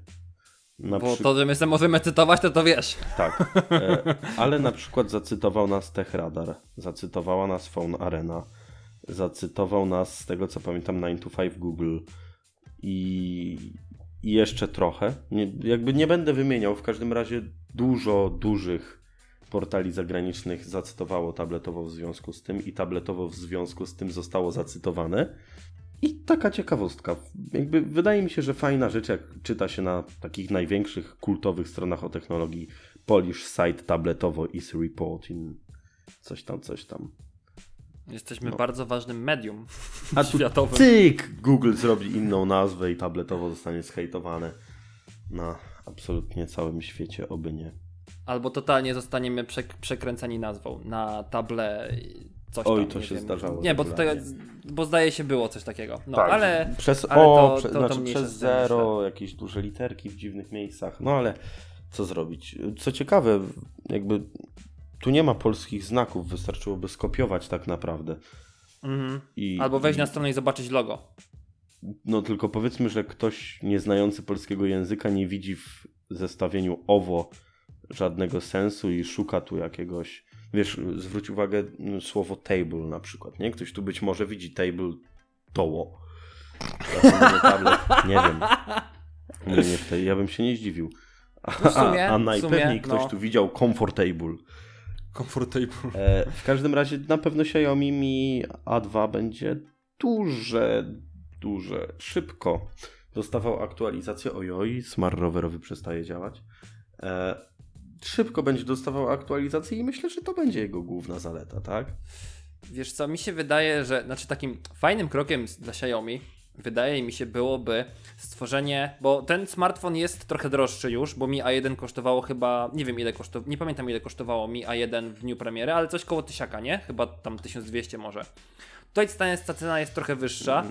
Na
Bo
przy-
to, że my możemy cytować, to to wiesz.
Tak, e, ale na przykład zacytował nas TechRadar, zacytowała nas Phone Arena, zacytował nas, z tego co pamiętam, 9 to 5 Google i, i jeszcze trochę. Nie, jakby nie będę wymieniał, w każdym razie dużo dużych portali zagranicznych zacytowało tabletowo w związku z tym i tabletowo w związku z tym zostało zacytowane. I taka ciekawostka. Jakby wydaje mi się, że fajna rzecz, jak czyta się na takich największych kultowych stronach o technologii Polish site tabletowo is reporting coś tam, coś tam.
Jesteśmy
No.
bardzo ważnym medium
A
światowym.
cyk! Google zrobi inną nazwę i tabletowo zostanie zhejtowane na absolutnie całym świecie, oby nie.
Albo totalnie zostaniemy przek- przekręceni nazwą na table i coś
Oj,
tam.
to się
wiem.
zdarzało
Nie, bo, bo zdaje się było coś takiego. No,
Tak,
ale
przez
ale
O,
to-
prze,
to- to
znaczy przez zero, jakieś duże literki w dziwnych miejscach. No ale co zrobić? Co ciekawe, jakby tu nie ma polskich znaków, wystarczyłoby skopiować tak naprawdę.
Mhm.
I,
Albo wejść
i-
na stronę i zobaczyć logo.
No tylko powiedzmy, że ktoś nieznający polskiego języka nie widzi w zestawieniu owo żadnego sensu i szuka tu jakiegoś. Wiesz, zwróć uwagę mm, słowo table na przykład, nie? Ktoś tu być może widzi table toło. Tablet, nie wiem. Nie, nie, ja bym się nie zdziwił. A,
No sumie,
a, najpewniej
sumie,
ktoś
no.
tu widział comfortable.
Comfortable.
E, w każdym razie na pewno Xiaomi Mi A2 będzie duże, duże, szybko dostawał aktualizację. Ojoj, smar rowerowy przestaje działać. E, szybko będzie dostawał aktualizację i myślę, że to będzie jego główna zaleta, tak?
Wiesz co, mi się wydaje, że znaczy takim fajnym krokiem dla Xiaomi wydaje mi się byłoby stworzenie, bo ten smartfon jest trochę droższy już, bo Mi A1 kosztowało chyba, nie wiem ile kosztowało, nie pamiętam ile kosztowało Mi A1 w dniu premiery, ale coś koło tysiaka, nie? Chyba tam 1200 może. Tutaj ta ta cena jest trochę wyższa.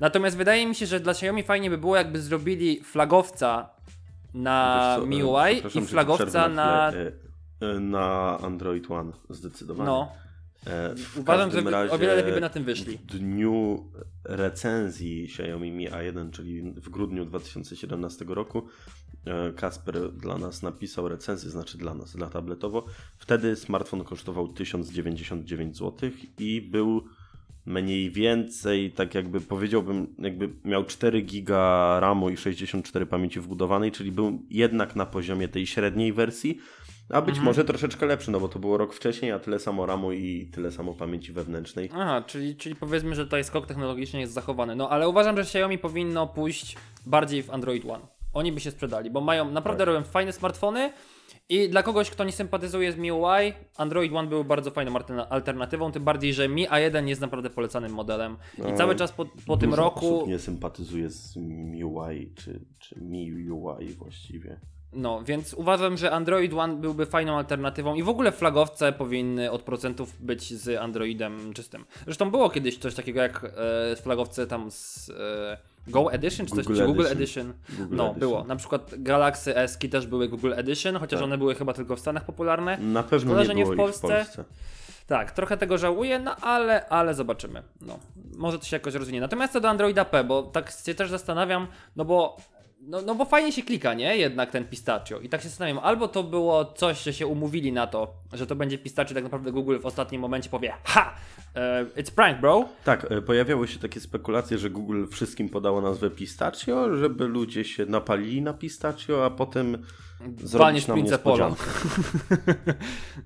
Natomiast wydaje mi się, że dla Xiaomi fajnie by było, jakby zrobili flagowca na
Wiesz co, e,
MIUI i flagowca na.
E, e, Na Android One, zdecydowanie.
No,
w
uważam, że by- o
razie
wiele lepiej by na tym wyszli.
W dniu recenzji Xiaomi Mi A1, czyli w grudniu 2017 roku, Kasper dla nas napisał recenzję, znaczy dla nas, dla tabletowo. Wtedy smartfon kosztował 1099 zł i był mniej więcej, tak jakby powiedziałbym, jakby miał 4 giga RAMu i 64 pamięci wbudowanej, czyli był jednak na poziomie tej średniej wersji, a być
Mhm.
może troszeczkę lepszy, no bo to było rok wcześniej, a tyle samo RAMu i tyle samo pamięci wewnętrznej.
Aha, czyli, czyli powiedzmy, że tutaj skok technologiczny jest zachowany. No ale uważam, że Xiaomi powinno pójść bardziej w Android One. Oni by się sprzedali, bo mają naprawdę
Tak.
robią fajne smartfony i dla kogoś, kto nie sympatyzuje z MIUI, Android One był bardzo fajną alterna- alternatywą, tym bardziej, że Mi A1 jest naprawdę polecanym modelem. I
No,
cały czas po, po tym roku.
nie sympatyzuje z MIUI, czy, czy MIUI właściwie.
No, więc uważam, że Android One byłby fajną alternatywą i w ogóle flagowce powinny od procentów być z Androidem czystym. Zresztą było kiedyś coś takiego jak e, flagowce tam z e, Go Edition, czy coś,
Google
czy Google
Edition.
Edition.
Google
no,
Edition.
było. Na przykład Galaxy S też były Google Edition, chociaż
Tak.
one były chyba tylko w Stanach popularne.
Na pewno
Szkoda,
nie
że nie w Polsce.
w Polsce.
Tak, trochę tego żałuję, no ale, ale zobaczymy. No, może to się jakoś rozwinie. Natomiast co do Androida P, bo tak się też zastanawiam, no bo, no, no bo fajnie się klika, nie? Jednak ten pistachio. I tak się zastanawiam, albo to było coś, że się umówili na to, że to będzie pistachio, tak naprawdę Google w ostatnim momencie powie, ha, e, it's prank, bro.
Tak, e, pojawiały się takie spekulacje, że Google wszystkim podało nazwę Pistachio, żeby ludzie się napalili na Pistachio, a potem zrobić nam niespodziankę.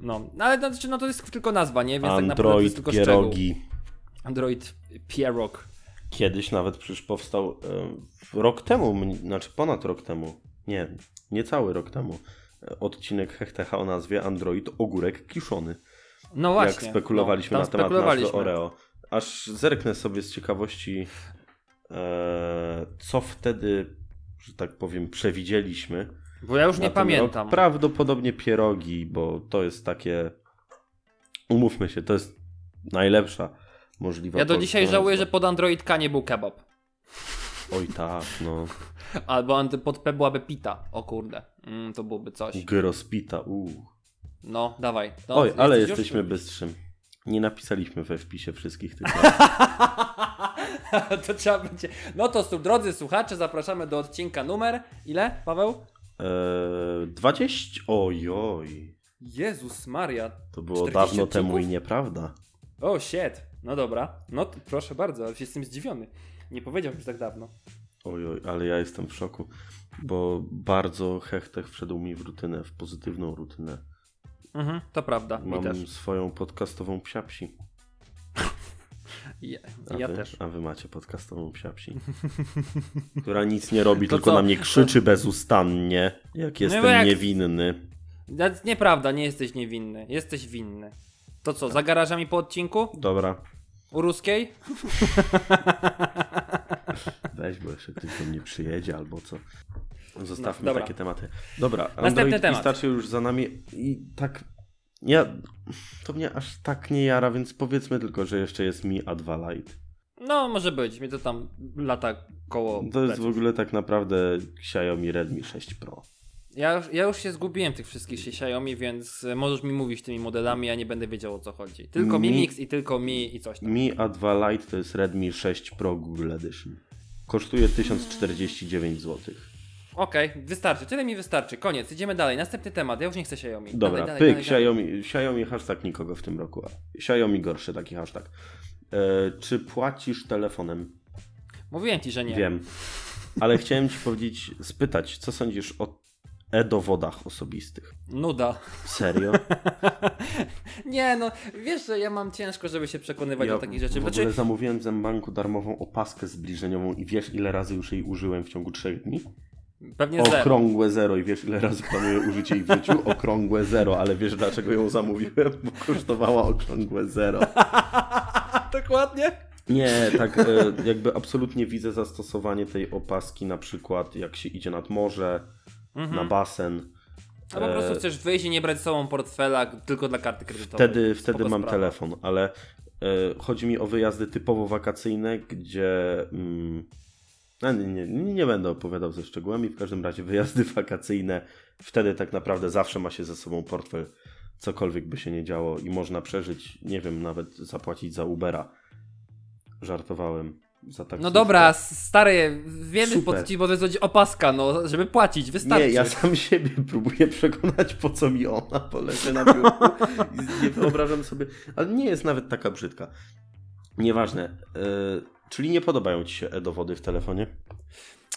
No, no ale to, znaczy, no, to jest tylko nazwa, nie? Więc tak naprawdę to jest
Android,
tylko
pierogi.
szczegół. Android Pierog.
Kiedyś nawet przecież powstał e, rok temu, znaczy ponad rok temu, nie, niecały rok temu, e, odcinek Hechtecha o nazwie Android Ogórek Kiszony.
No właśnie.
jak spekulowaliśmy
no,
na temat nazwy. Oreo. Aż zerknę sobie z ciekawości, e, co wtedy, że tak powiem, przewidzieliśmy.
Bo ja już nie pamiętam.
Prawdopodobnie pierogi, bo to jest takie. Umówmy się, to jest najlepsza możliwa.
Ja do dzisiaj żałuję, że pod Android K nie był kebab.
Oj tak, no.
Albo pod P byłaby pita. O kurde, mm, to byłoby coś.
Gyrospita, uuu.
No, dawaj. No,
Oj, ale
jesteś
jesteśmy
już?
bystrzym. Nie napisaliśmy we wpisie wszystkich tych
to trzeba będzie. No to drodzy słuchacze, zapraszamy do odcinka numer. Ile, Paweł?
Eee, 20? Ojoj.
Jezus Maria.
To było
40
dawno temu i
odcinków?
nieprawda.
O, shit. No dobra. No to proszę bardzo, ale jestem zdziwiony. Nie powiedziałbym tak dawno.
Ojoj, ale ja jestem w szoku, bo bardzo hechtech wszedł mi w rutynę, w pozytywną rutynę.
Mhm, to prawda.
Mam swoją podcastową psiapsi.
Ja,
A,
ja
wy,
też.
a wy macie podcastową psiapsi. która nic nie robi,
To
tylko
co?
na mnie krzyczy bezustannie, jak jestem
bo jak-
niewinny.
No, Nieprawda, nie jesteś niewinny. Jesteś winny. To co, za garażami po odcinku?
Dobra,
U ruskiej?
weź, bo jeszcze ktoś do mnie przyjedzie albo co. Zostawmy
No,
takie tematy. Dobra,
Następny
Android
temat.
Pistachio już za nami i tak... Ja... To mnie aż tak nie jara, więc powiedzmy tylko, że jeszcze jest Mi A2 Lite.
No, może być. Mi to tam lata koło.
To jest w
pleców.
ogóle tak naprawdę Xiaomi Redmi 6 Pro.
Ja już, ja już się zgubiłem tych wszystkich Xiaomi, więc możesz mi mówić tymi modelami, ja nie będę wiedział o co chodzi. Tylko
Mi-
Mi Mix i tylko Mi i coś tam.
Mi A2 Lite to jest Redmi 6 Pro Google Edition. Kosztuje 1049 zł.
Okej, wystarczy. Tyle mi wystarczy. Koniec. Idziemy dalej. Następny temat. Ja już nie chcę Xiaomi.
Dobra,
dalej,
pyk,
dalej, dalej, dalej.
Xiaomi, Xiaomi hashtag nikogo w tym roku. Xiaomi gorszy taki hashtag. E, czy płacisz telefonem?
Mówiłem ci, że nie.
Wiem. Ale chciałem ci powiedzieć, spytać, co sądzisz o e-dowodach osobistych?
Nuda.
Serio?
Nie, no wiesz, że ja mam ciężko, żeby się przekonywać
Ja
do takich rzeczy.
w
Znaczy,
ogóle zamówiłem w Zębanku darmową opaskę zbliżeniową i wiesz ile razy już jej użyłem w ciągu trzech dni?
pewnie zero.
Okrągłe zero i wiesz ile razy planuję użycie jej w życiu? Okrągłe zero, ale wiesz dlaczego ją zamówiłem? Bo kosztowała okrągłe zero.
Dokładnie.
Nie, tak e, jakby absolutnie widzę zastosowanie tej opaski na przykład jak się idzie nad morze, na basen.
A po prostu
E,
chcesz wyjść i nie brać ze sobą portfela tylko dla karty kredytowej.
Wtedy, wtedy mam
sprawa.
telefon, ale e, chodzi mi o wyjazdy typowo wakacyjne, gdzie. Mm, no, nie, nie, nie będę opowiadał ze szczegółami, w każdym razie wyjazdy wakacyjne, wtedy tak naprawdę zawsze ma się ze sobą portfel, cokolwiek by się nie działo i można przeżyć, nie wiem, nawet zapłacić za Ubera. Żartowałem. Za taksówkę.
No dobra, stary, wiemy po co ci, bo to jest opaska, no, żeby płacić, wystarczy.
Nie, ja sam siebie próbuję przekonać, po co mi ona, bo leży na biurku nie wyobrażam sobie, ale nie jest nawet taka brzydka. Nieważne. Yy, czyli nie podobają ci się e-dowody w telefonie?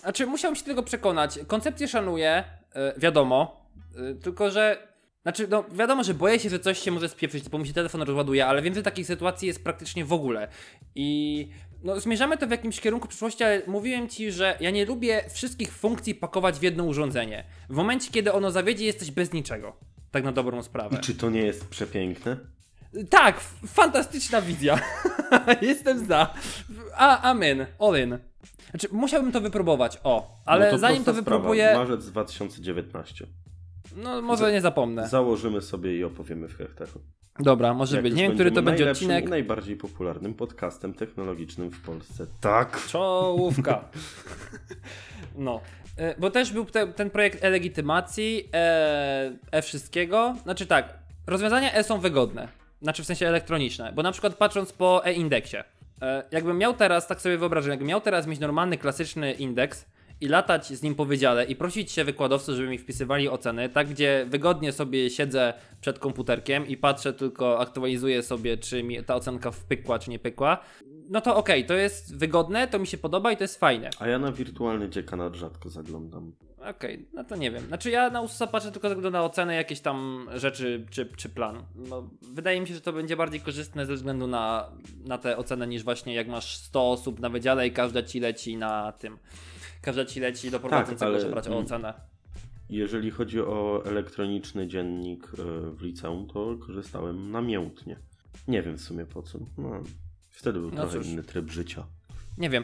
Znaczy, musiałem się tego przekonać. Koncepcję szanuję, y, wiadomo, y, tylko że. Znaczy, no wiadomo, że boję się, że coś się może spieprzyć, bo mi się telefon rozładuje, ale wiem, że takich sytuacji jest praktycznie w ogóle. I no, zmierzamy to w jakimś kierunku przyszłości, ale mówiłem ci, że ja nie lubię wszystkich funkcji pakować w jedno urządzenie. W momencie, kiedy ono zawiedzie, jesteś bez niczego. Tak na dobrą sprawę.
I czy to nie jest przepiękne?
Tak, fantastyczna wizja. Jestem za. A, amen, all in. Znaczy, musiałbym to wypróbować, o, ale
No
zanim to
prosta sprawa.
wypróbuję,
Marzec 2019.
no może nie zapomnę.
Założymy sobie i opowiemy w hektaru.
Dobra, może
Jak
być. Nie wiem, który to będzie odcinek.
najbardziej popularnym podcastem technologicznym w Polsce. Tak.
Czołówka. No. E, Bo też był te, ten projekt e-legitymacji, e, e-wszystkiego. Znaczy tak, rozwiązania e są wygodne. Znaczy w sensie elektroniczne. Bo na przykład patrząc po e-indeksie. E, jakbym miał teraz, tak sobie wyobrażam, jakbym miał teraz mieć normalny, klasyczny indeks i latać z nim po wydziale i prosić się wykładowców, żeby mi wpisywali oceny, tak gdzie wygodnie sobie siedzę przed komputerkiem i patrzę tylko, aktualizuję sobie, czy mi ta ocenka wpykła, czy nie pykła, no to okej, to jest wygodne, to mi się podoba i to jest fajne.
A ja na wirtualny dziekanat rzadko zaglądam.
Okej, no to nie wiem. Znaczy ja na USA patrzę tylko ze na ocenę jakieś tam rzeczy czy, czy plan. No, wydaje mi się, że to będzie bardziej korzystne ze względu na, na tę ocenę niż właśnie jak masz 100 osób na wydziale i każda ci leci na tym. Każda ci leci do prowadzącego,
ale-
żeby brać o ocenę.
Jeżeli chodzi o elektroniczny dziennik e, w liceum, to korzystałem namiętnie. Nie wiem w sumie po co. No, wtedy był
No
trochę
cóż.
inny tryb życia.
Nie wiem.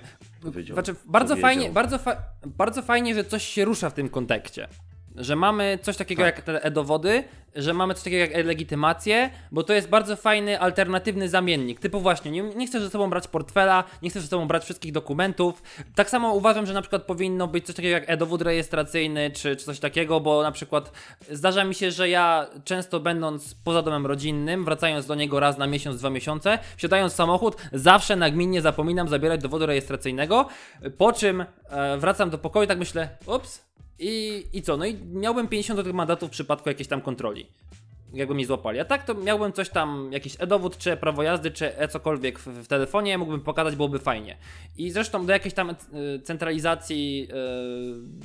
Znaczy, bardzo
Powiedział.
fajnie, bardzo, fa bardzo fajnie, że coś się rusza w tym kontekście. Że mamy coś takiego
Tak.
jak te e-dowody, że mamy coś takiego jak e-legitymację, bo to jest bardzo fajny, alternatywny zamiennik. Typu właśnie, nie, nie chcesz ze sobą brać portfela, nie chcesz ze sobą brać wszystkich dokumentów. Tak samo uważam, że na przykład powinno być coś takiego jak e-dowód rejestracyjny, czy, czy coś takiego, bo na przykład zdarza mi się, że ja często będąc poza domem rodzinnym, wracając do niego raz na miesiąc, dwa miesiące, wsiadając w samochód, zawsze nagminnie zapominam zabierać dowodu rejestracyjnego, po czym e, wracam do pokoju i tak myślę, ups, i, I co? No i miałbym 50 do tych mandatów w przypadku jakiejś tam kontroli. Jakby mnie złapali. A tak to miałbym coś tam, jakiś e-dowód, czy prawo jazdy, czy e cokolwiek w, w telefonie, mógłbym pokazać, byłoby fajnie. I zresztą do jakiejś tam y, centralizacji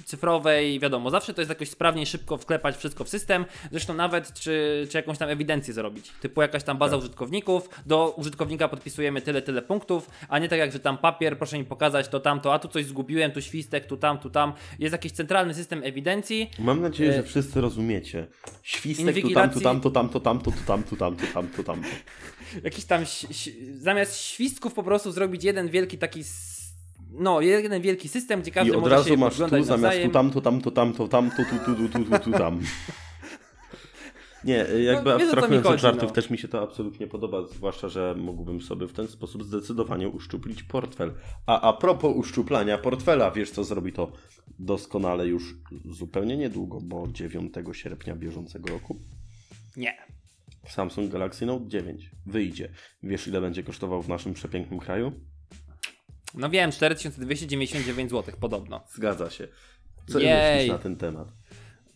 y, cyfrowej, wiadomo, zawsze to jest jakoś sprawniej, szybko wklepać wszystko w system. Zresztą nawet, czy, czy jakąś tam ewidencję zrobić. Typu jakaś tam baza użytkowników, do użytkownika podpisujemy tyle, tyle punktów, a nie tak jak, że tam papier, proszę mi pokazać to, tamto, a tu coś zgubiłem, tu świstek, tu tam, tu tam. Jest jakiś centralny system ewidencji,
Mam nadzieję,
E,
że wszyscy rozumiecie. Świstek tu
inwigilacji-
tamto, tamto, tamto, tamto, tu tamto, tamto, tamto, tamto.
jakiś tam zamiast świstków po prostu zrobić jeden wielki taki no, jeden wielki system, gdzie
I
każdy
od
może
razu masz tu zamiast
nawzajem.
tu tamto, tamto, tamto, tamto, tu, tu, tu, tu, tu, tu, tam. Nie, jakby
wiesz, o co mi
abstrahując od żartów,
no.
też mi się to absolutnie podoba, zwłaszcza, że mógłbym sobie w ten sposób zdecydowanie uszczuplić portfel. A a propos uszczuplania portfela, wiesz co zrobi to doskonale już zupełnie niedługo, bo 9 sierpnia bieżącego roku
Nie.
Samsung Galaxy Note 9 wyjdzie. Wiesz ile będzie kosztował w naszym przepięknym kraju?
No wiem, 4299 zł podobno.
Zgadza się. Co myślisz na ten temat?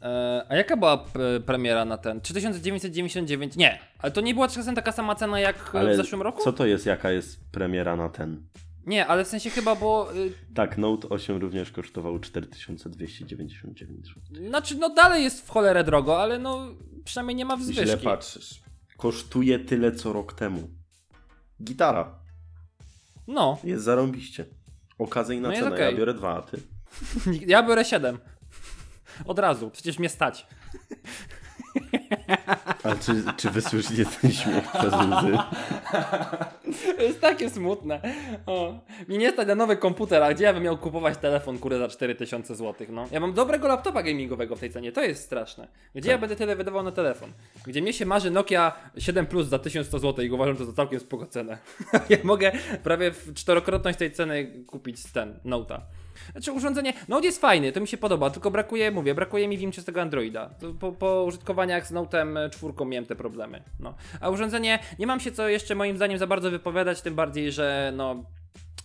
E, a jaka była premiera na ten? 3999? Nie, ale to nie była czasem taka sama cena jak e, w zeszłym roku?
co to jest, jaka jest premiera na ten?
Nie, ale w sensie chyba, bo y,
Tak, Note 8 również kosztował 4299 zł.
znaczy no dalej jest w cholerę drogo, ale no przynajmniej nie ma
Źle
wzwyżki.
patrzysz. Kosztuje tyle co rok temu. Gitara.
No,
Jest zarąbiście. Okazyjna
No
cena,
okej.
ja biorę dwa, a ty?
ja biorę 7. Od razu, przecież mnie stać.
Ale czy, czy wysłyszycie ten śmiech przez łzy?
To jest takie smutne. O. Mi nie stać na nowy komputer, a gdzie ja bym miał kupować telefon, kurde, za 4000 zł, no. Ja mam dobrego laptopa gamingowego w tej cenie, to jest straszne. Gdzie ja będę tyle wydawał na telefon? Gdzie mnie się marzy Nokia 7 Plus za 1100 zł i uważam to za całkiem spoko cenę. ja mogę prawie w czterokrotność tej ceny kupić ten, Note'a. Znaczy urządzenie, Note jest fajny, to mi się podoba, tylko brakuje, mówię, brakuje mi wimczystego Androida. To Po, po użytkowaniach z Note'em czwórką miałem te problemy. No. A urządzenie, nie mam się co jeszcze moim zdaniem za bardzo wypowiadać, tym bardziej, że no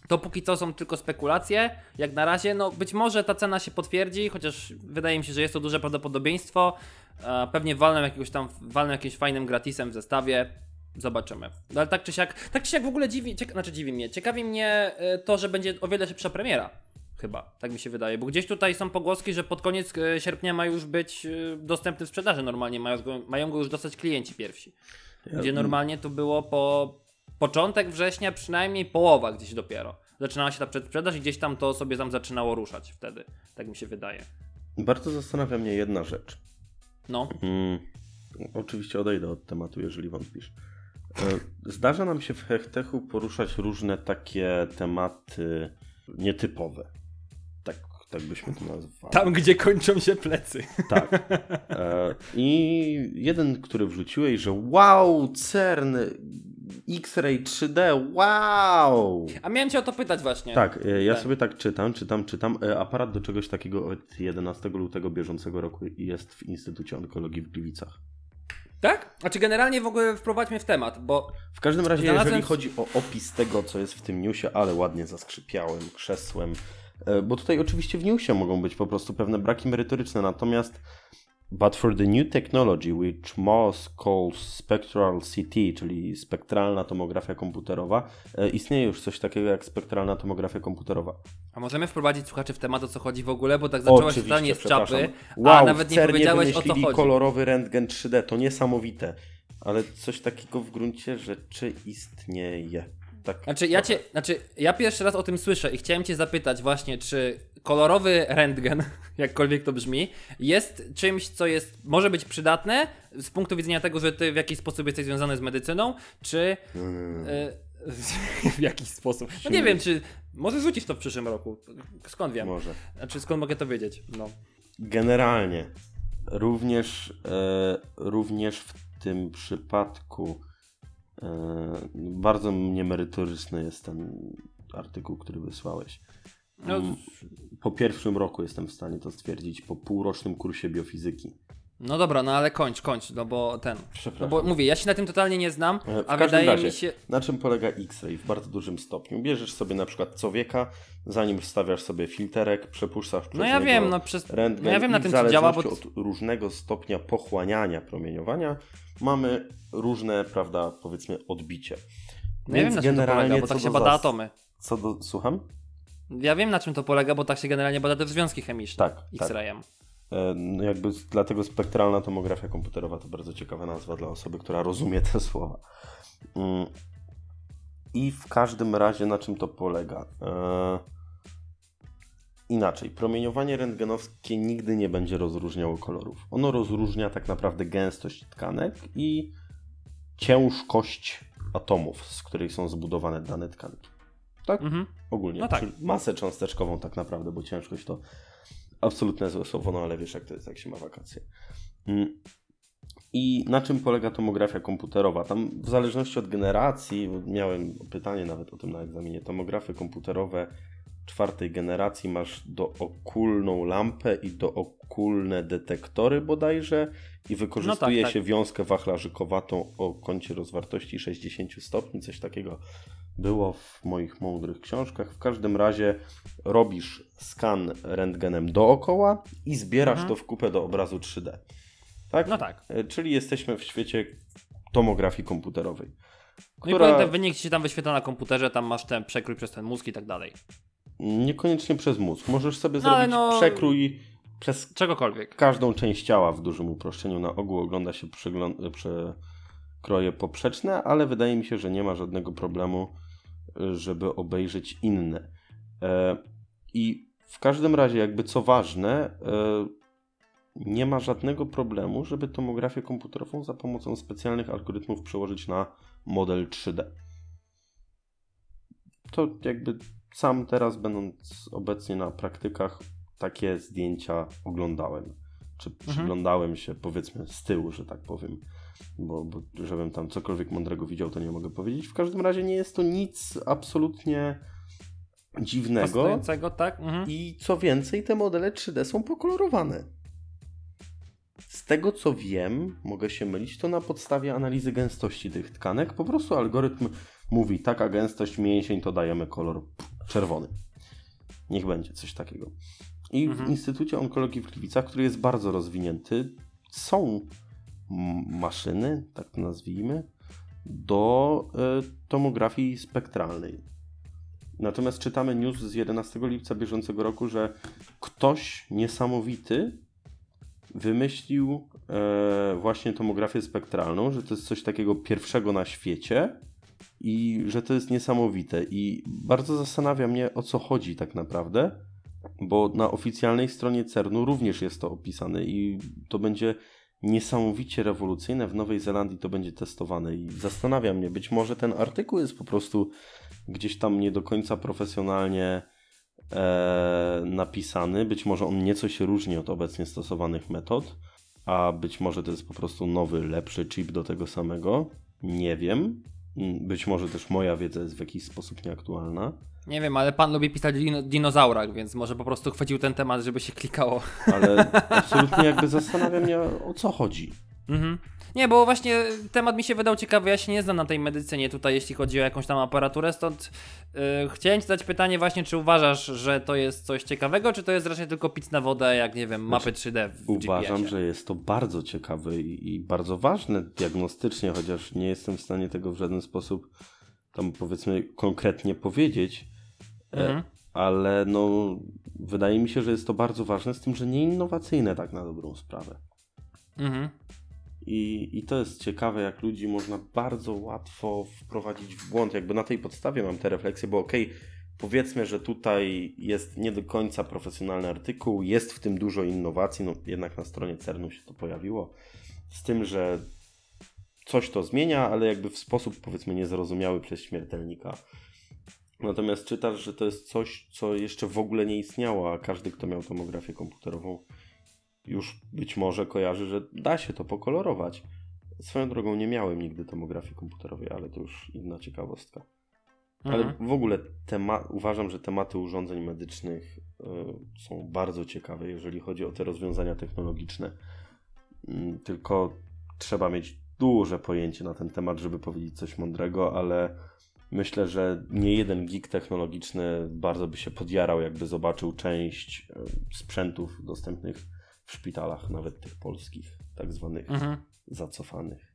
to póki co są tylko spekulacje, jak na razie. No być może ta cena się potwierdzi, chociaż wydaje mi się, że jest to duże prawdopodobieństwo. E, Pewnie walną jakiegoś tam, walną jakimś fajnym gratisem w zestawie. Zobaczymy. No, ale tak czy siak, tak czy siak w ogóle dziwi, cieka, znaczy dziwi mnie. Ciekawi mnie e, to, że będzie o wiele szybsza premiera. Chyba, tak mi się wydaje, bo gdzieś tutaj są pogłoski, że pod koniec e, sierpnia ma już być e, dostępny w sprzedaży normalnie, mają go, mają go już dostać klienci pierwsi. Gdzie normalnie to było po początek września, przynajmniej połowa gdzieś dopiero. Zaczynała się ta przedsprzedaż i gdzieś tam to sobie tam zaczynało ruszać wtedy. Tak mi się wydaje.
Bardzo zastanawia mnie jedna rzecz.
No,
Mm, oczywiście odejdę od tematu, jeżeli wątpisz. E, Zdarza nam się w Hechtechu poruszać różne takie tematy nietypowe. Tak, byśmy to nazwali.
Tam, gdzie kończą się plecy.
Tak. E, I jeden, który wrzuciłeś, że wow, CERN, X-Ray 3D, wow!
A miałem cię o to pytać właśnie.
Tak, e, ja
Tak.
sobie tak czytam, czytam, czytam. E, Aparat do czegoś takiego od 11 lutego bieżącego roku jest w Instytucie Onkologii w Gliwicach.
Tak? Znaczy generalnie w ogóle wprowadźmy w temat, bo
W każdym razie,
Znalazłem-
jeżeli chodzi o opis tego, co jest w tym newsie, ale ładnie zaskrzypiałem, krzesłem, bo tutaj oczywiście w newsie mogą być po prostu pewne braki merytoryczne, natomiast but for the new technology, which Moss calls spectral CT, czyli spektralna tomografia komputerowa, e, istnieje już coś takiego jak spektralna tomografia komputerowa.
a możemy wprowadzić słuchaczy w temat o co chodzi w ogóle, bo tak zaczęłaś
Oczywiście,
totalnie z czapy,
Wow,
a nawet nie powiedziałeś o co chodzi.
kolorowy rentgen 3D, to niesamowite. Ale coś takiego w gruncie rzeczy istnieje. Tak
Znaczy ja, cię, znaczy, ja pierwszy raz o tym słyszę i chciałem cię zapytać właśnie, czy kolorowy rentgen, jakkolwiek to brzmi, jest czymś, co jest, może być przydatne z punktu widzenia tego, że ty w jakiś sposób jesteś związany z medycyną, czy
Mm.
e, w jakiś sposób. No nie wiem, czy może rzucisz to w przyszłym roku. Skąd wiem?
Może.
Znaczy skąd mogę to wiedzieć? No.
Generalnie, również, e, również w tym przypadku bardzo niemerytoryczny jest ten artykuł, który wysłałeś.
No,
Mm, Po pierwszym roku jestem w stanie to stwierdzić, po półrocznym kursie biofizyki.
No dobra, no ale kończ, kończ, no bo ten. No
Przepraszam.
bo mówię, ja się na tym totalnie nie znam,
E, W
a wydaje
razie,
mi się.
na czym polega X-ray w bardzo dużym stopniu? Bierzesz sobie na przykład co wieka, zanim wstawiasz sobie filterek, przepuszczasz przez
No ja
niego
wiem, no przez.
rentgen
No ja wiem na tym co działa, bo.
od różnego stopnia pochłaniania promieniowania mamy różne, prawda, powiedzmy odbicie.
No ja wiem na czym to polega, bo tak się bada
zas-
atomy.
Co do, słucham?
Ja wiem na czym to polega, bo tak się generalnie bada te związki chemiczne.
Tak, tak.
X-rayem.
E, No jakby dlatego spektralna tomografia komputerowa to bardzo ciekawa nazwa dla osoby, która rozumie te słowa. Mm. I w każdym razie na czym to polega? E, Inaczej, promieniowanie rentgenowskie nigdy nie będzie rozróżniało kolorów. Ono rozróżnia tak naprawdę gęstość tkanek i ciężkość atomów, z których są zbudowane dane tkanki. Tak?
Mhm.
Ogólnie.
No tak.
Masę cząsteczkową tak naprawdę, bo ciężkość to absolutne złe słowo, no ale wiesz jak to jest, jak się ma wakacje. Mm. I na czym polega tomografia komputerowa? Tam w zależności od generacji, miałem pytanie nawet o tym na egzaminie, tomografy komputerowe czwartej generacji masz dookulną lampę i dookulne detektory bodajże i wykorzystuje
No tak, tak.
się wiązkę wachlarzykowatą o kącie rozwartości 60 stopni, coś takiego było w moich mądrych książkach. W każdym razie robisz skan rentgenem dookoła i zbierasz
Mhm.
to w kupę do obrazu 3D. Tak?
No tak.
E, Czyli jesteśmy w świecie tomografii komputerowej.
No i
Która
ten wynik ci się tam wyświetla na komputerze, tam masz ten przekrój przez ten mózg i tak dalej.
niekoniecznie przez mózg. Możesz sobie
No,
zrobić
no-
przekrój przez
Czegokolwiek.
każdą część ciała w dużym uproszczeniu. Na ogół ogląda się przegląd- przekroje poprzeczne, ale wydaje mi się, że nie ma żadnego problemu, żeby obejrzeć inne. E, I w każdym razie, jakby co ważne, e, nie ma żadnego problemu, żeby tomografię komputerową za pomocą specjalnych algorytmów przełożyć na model 3D. To jakby sam teraz, będąc obecnie na praktykach, takie zdjęcia oglądałem. Czy przyglądałem się, powiedzmy, z tyłu, że tak powiem. Bo, bo żebym tam cokolwiek mądrego widział, to nie mogę powiedzieć. W każdym razie nie jest to nic absolutnie dziwnego.
Tak? Mhm.
I co więcej, te modele 3D są pokolorowane. Z tego co wiem, mogę się mylić, to na podstawie analizy gęstości tych tkanek po prostu algorytm mówi, taka gęstość mięsień to dajemy kolor czerwony. Niech będzie coś takiego. I w
Mhm.
Instytucie Onkologii w Gliwicach, który jest bardzo rozwinięty, są maszyny, tak to nazwijmy, do y, tomografii spektralnej. Natomiast czytamy news z 11 lipca bieżącego roku, że ktoś niesamowity wymyślił e, właśnie tomografię spektralną, że to jest coś takiego pierwszego na świecie i że to jest niesamowite. I bardzo zastanawia mnie, o co chodzi tak naprawdę, bo na oficjalnej stronie CERN-u również jest to opisane i to będzie niesamowicie rewolucyjne. W Nowej Zelandii to będzie testowane i zastanawia mnie, być może ten artykuł jest po prostu gdzieś tam nie do końca profesjonalnie e, napisany. Być może on nieco się różni od obecnie stosowanych metod, a być może to jest po prostu nowy, lepszy chip do tego samego. Nie wiem. Być może też moja wiedza jest w jakiś sposób nieaktualna.
Nie wiem, ale pan lubi pisać o dino- dinozaurach, więc może po prostu chwycił ten temat, żeby się klikało.
Ale absolutnie jakby zastanawia mnie o co chodzi.
Mhm. Nie, bo właśnie temat mi się wydał ciekawy, ja się nie znam na tej medycynie tutaj, jeśli chodzi o jakąś tam aparaturę, stąd yy, chciałem ci zadać pytanie właśnie, czy uważasz, że to jest coś ciekawego, czy to jest raczej tylko pic na wodę, jak nie wiem, mapy 3D w
Uważam, że jest to bardzo ciekawe i, i bardzo ważne diagnostycznie, chociaż nie jestem w stanie tego w żaden sposób tam powiedzmy konkretnie powiedzieć.
Mhm.
ale no, wydaje mi się, że jest to bardzo ważne, z tym, że nie innowacyjne tak na dobrą sprawę.
Mhm.
I, I to jest ciekawe, jak ludzi można bardzo łatwo wprowadzić w błąd. Jakby na tej podstawie mam te refleksje, bo okej, powiedzmy, że tutaj jest nie do końca profesjonalny artykuł, jest w tym dużo innowacji, no jednak na stronie CERN-u się to pojawiło, z tym, że coś to zmienia, ale jakby w sposób powiedzmy niezrozumiały przez śmiertelnika. Natomiast czytasz, że to jest coś, co jeszcze w ogóle nie istniało, a każdy, kto miał tomografię komputerową, już być może kojarzy, że da się to pokolorować. Swoją drogą nie miałem nigdy tomografii komputerowej, ale to już inna ciekawostka. Ale
Mhm.
w ogóle tema- uważam, że tematy urządzeń medycznych y, są bardzo ciekawe, jeżeli chodzi o te rozwiązania technologiczne. Mm, tylko trzeba mieć duże pojęcie na ten temat, żeby powiedzieć coś mądrego, ale myślę, że nie jeden geek technologiczny bardzo by się podjarał, jakby zobaczył część y, sprzętów dostępnych w szpitalach, nawet tych polskich, tak zwanych
Mhm.
zacofanych.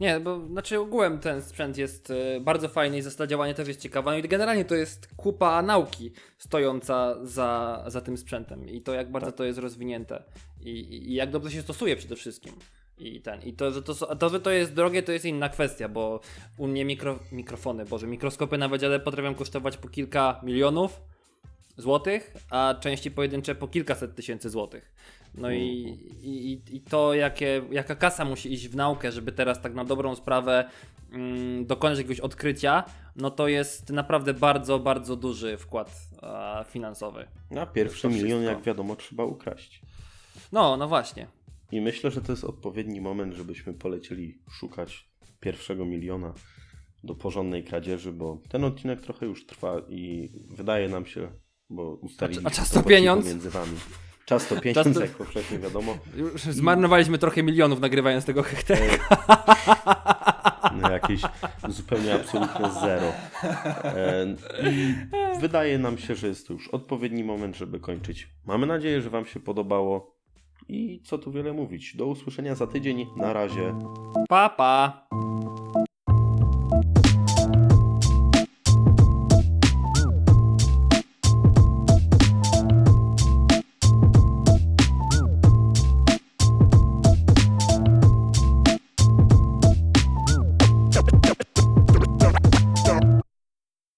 Nie, bo znaczy ogółem ten sprzęt jest e, bardzo fajny i zasada działania też jest ciekawa. No i generalnie to jest kupa nauki stojąca za, za tym sprzętem i to jak bardzo
Tak.
to jest rozwinięte i- i jak dobrze się stosuje przede wszystkim. I ten, i to, że to, to, że to jest drogie, to jest inna kwestia, bo u mnie mikro, mikrofony, boże, mikroskopy na wydziale potrafią kosztować po kilka milionów złotych, a części pojedyncze po kilkaset tysięcy złotych. No i, i, i- i to, jakie, jaka kasa musi iść w naukę, żeby teraz tak na dobrą sprawę mm, dokonać jakiegoś odkrycia, no to jest naprawdę bardzo, bardzo duży wkład finansowy.
A pierwszy
To
milion,
wszystko.
jak wiadomo, trzeba ukraść.
No, no właśnie.
I myślę, że to jest odpowiedni moment, żebyśmy polecieli szukać pierwszego miliona do porządnej kradzieży, bo ten odcinek trochę już trwa i wydaje nam się, bo ustaliliśmy
A czas
to
pieniądz?
między wami. Czas to pieniądz,
to-
jak powszechnie wiadomo.
Już zmarnowaliśmy trochę milionów nagrywając tego hektara.
No, jakieś zupełnie absolutne zero. E, I wydaje nam się, że jest to już odpowiedni moment, żeby kończyć. Mamy nadzieję, że Wam się podobało. I co tu wiele mówić. Do usłyszenia za tydzień. Na razie.
Pa, pa!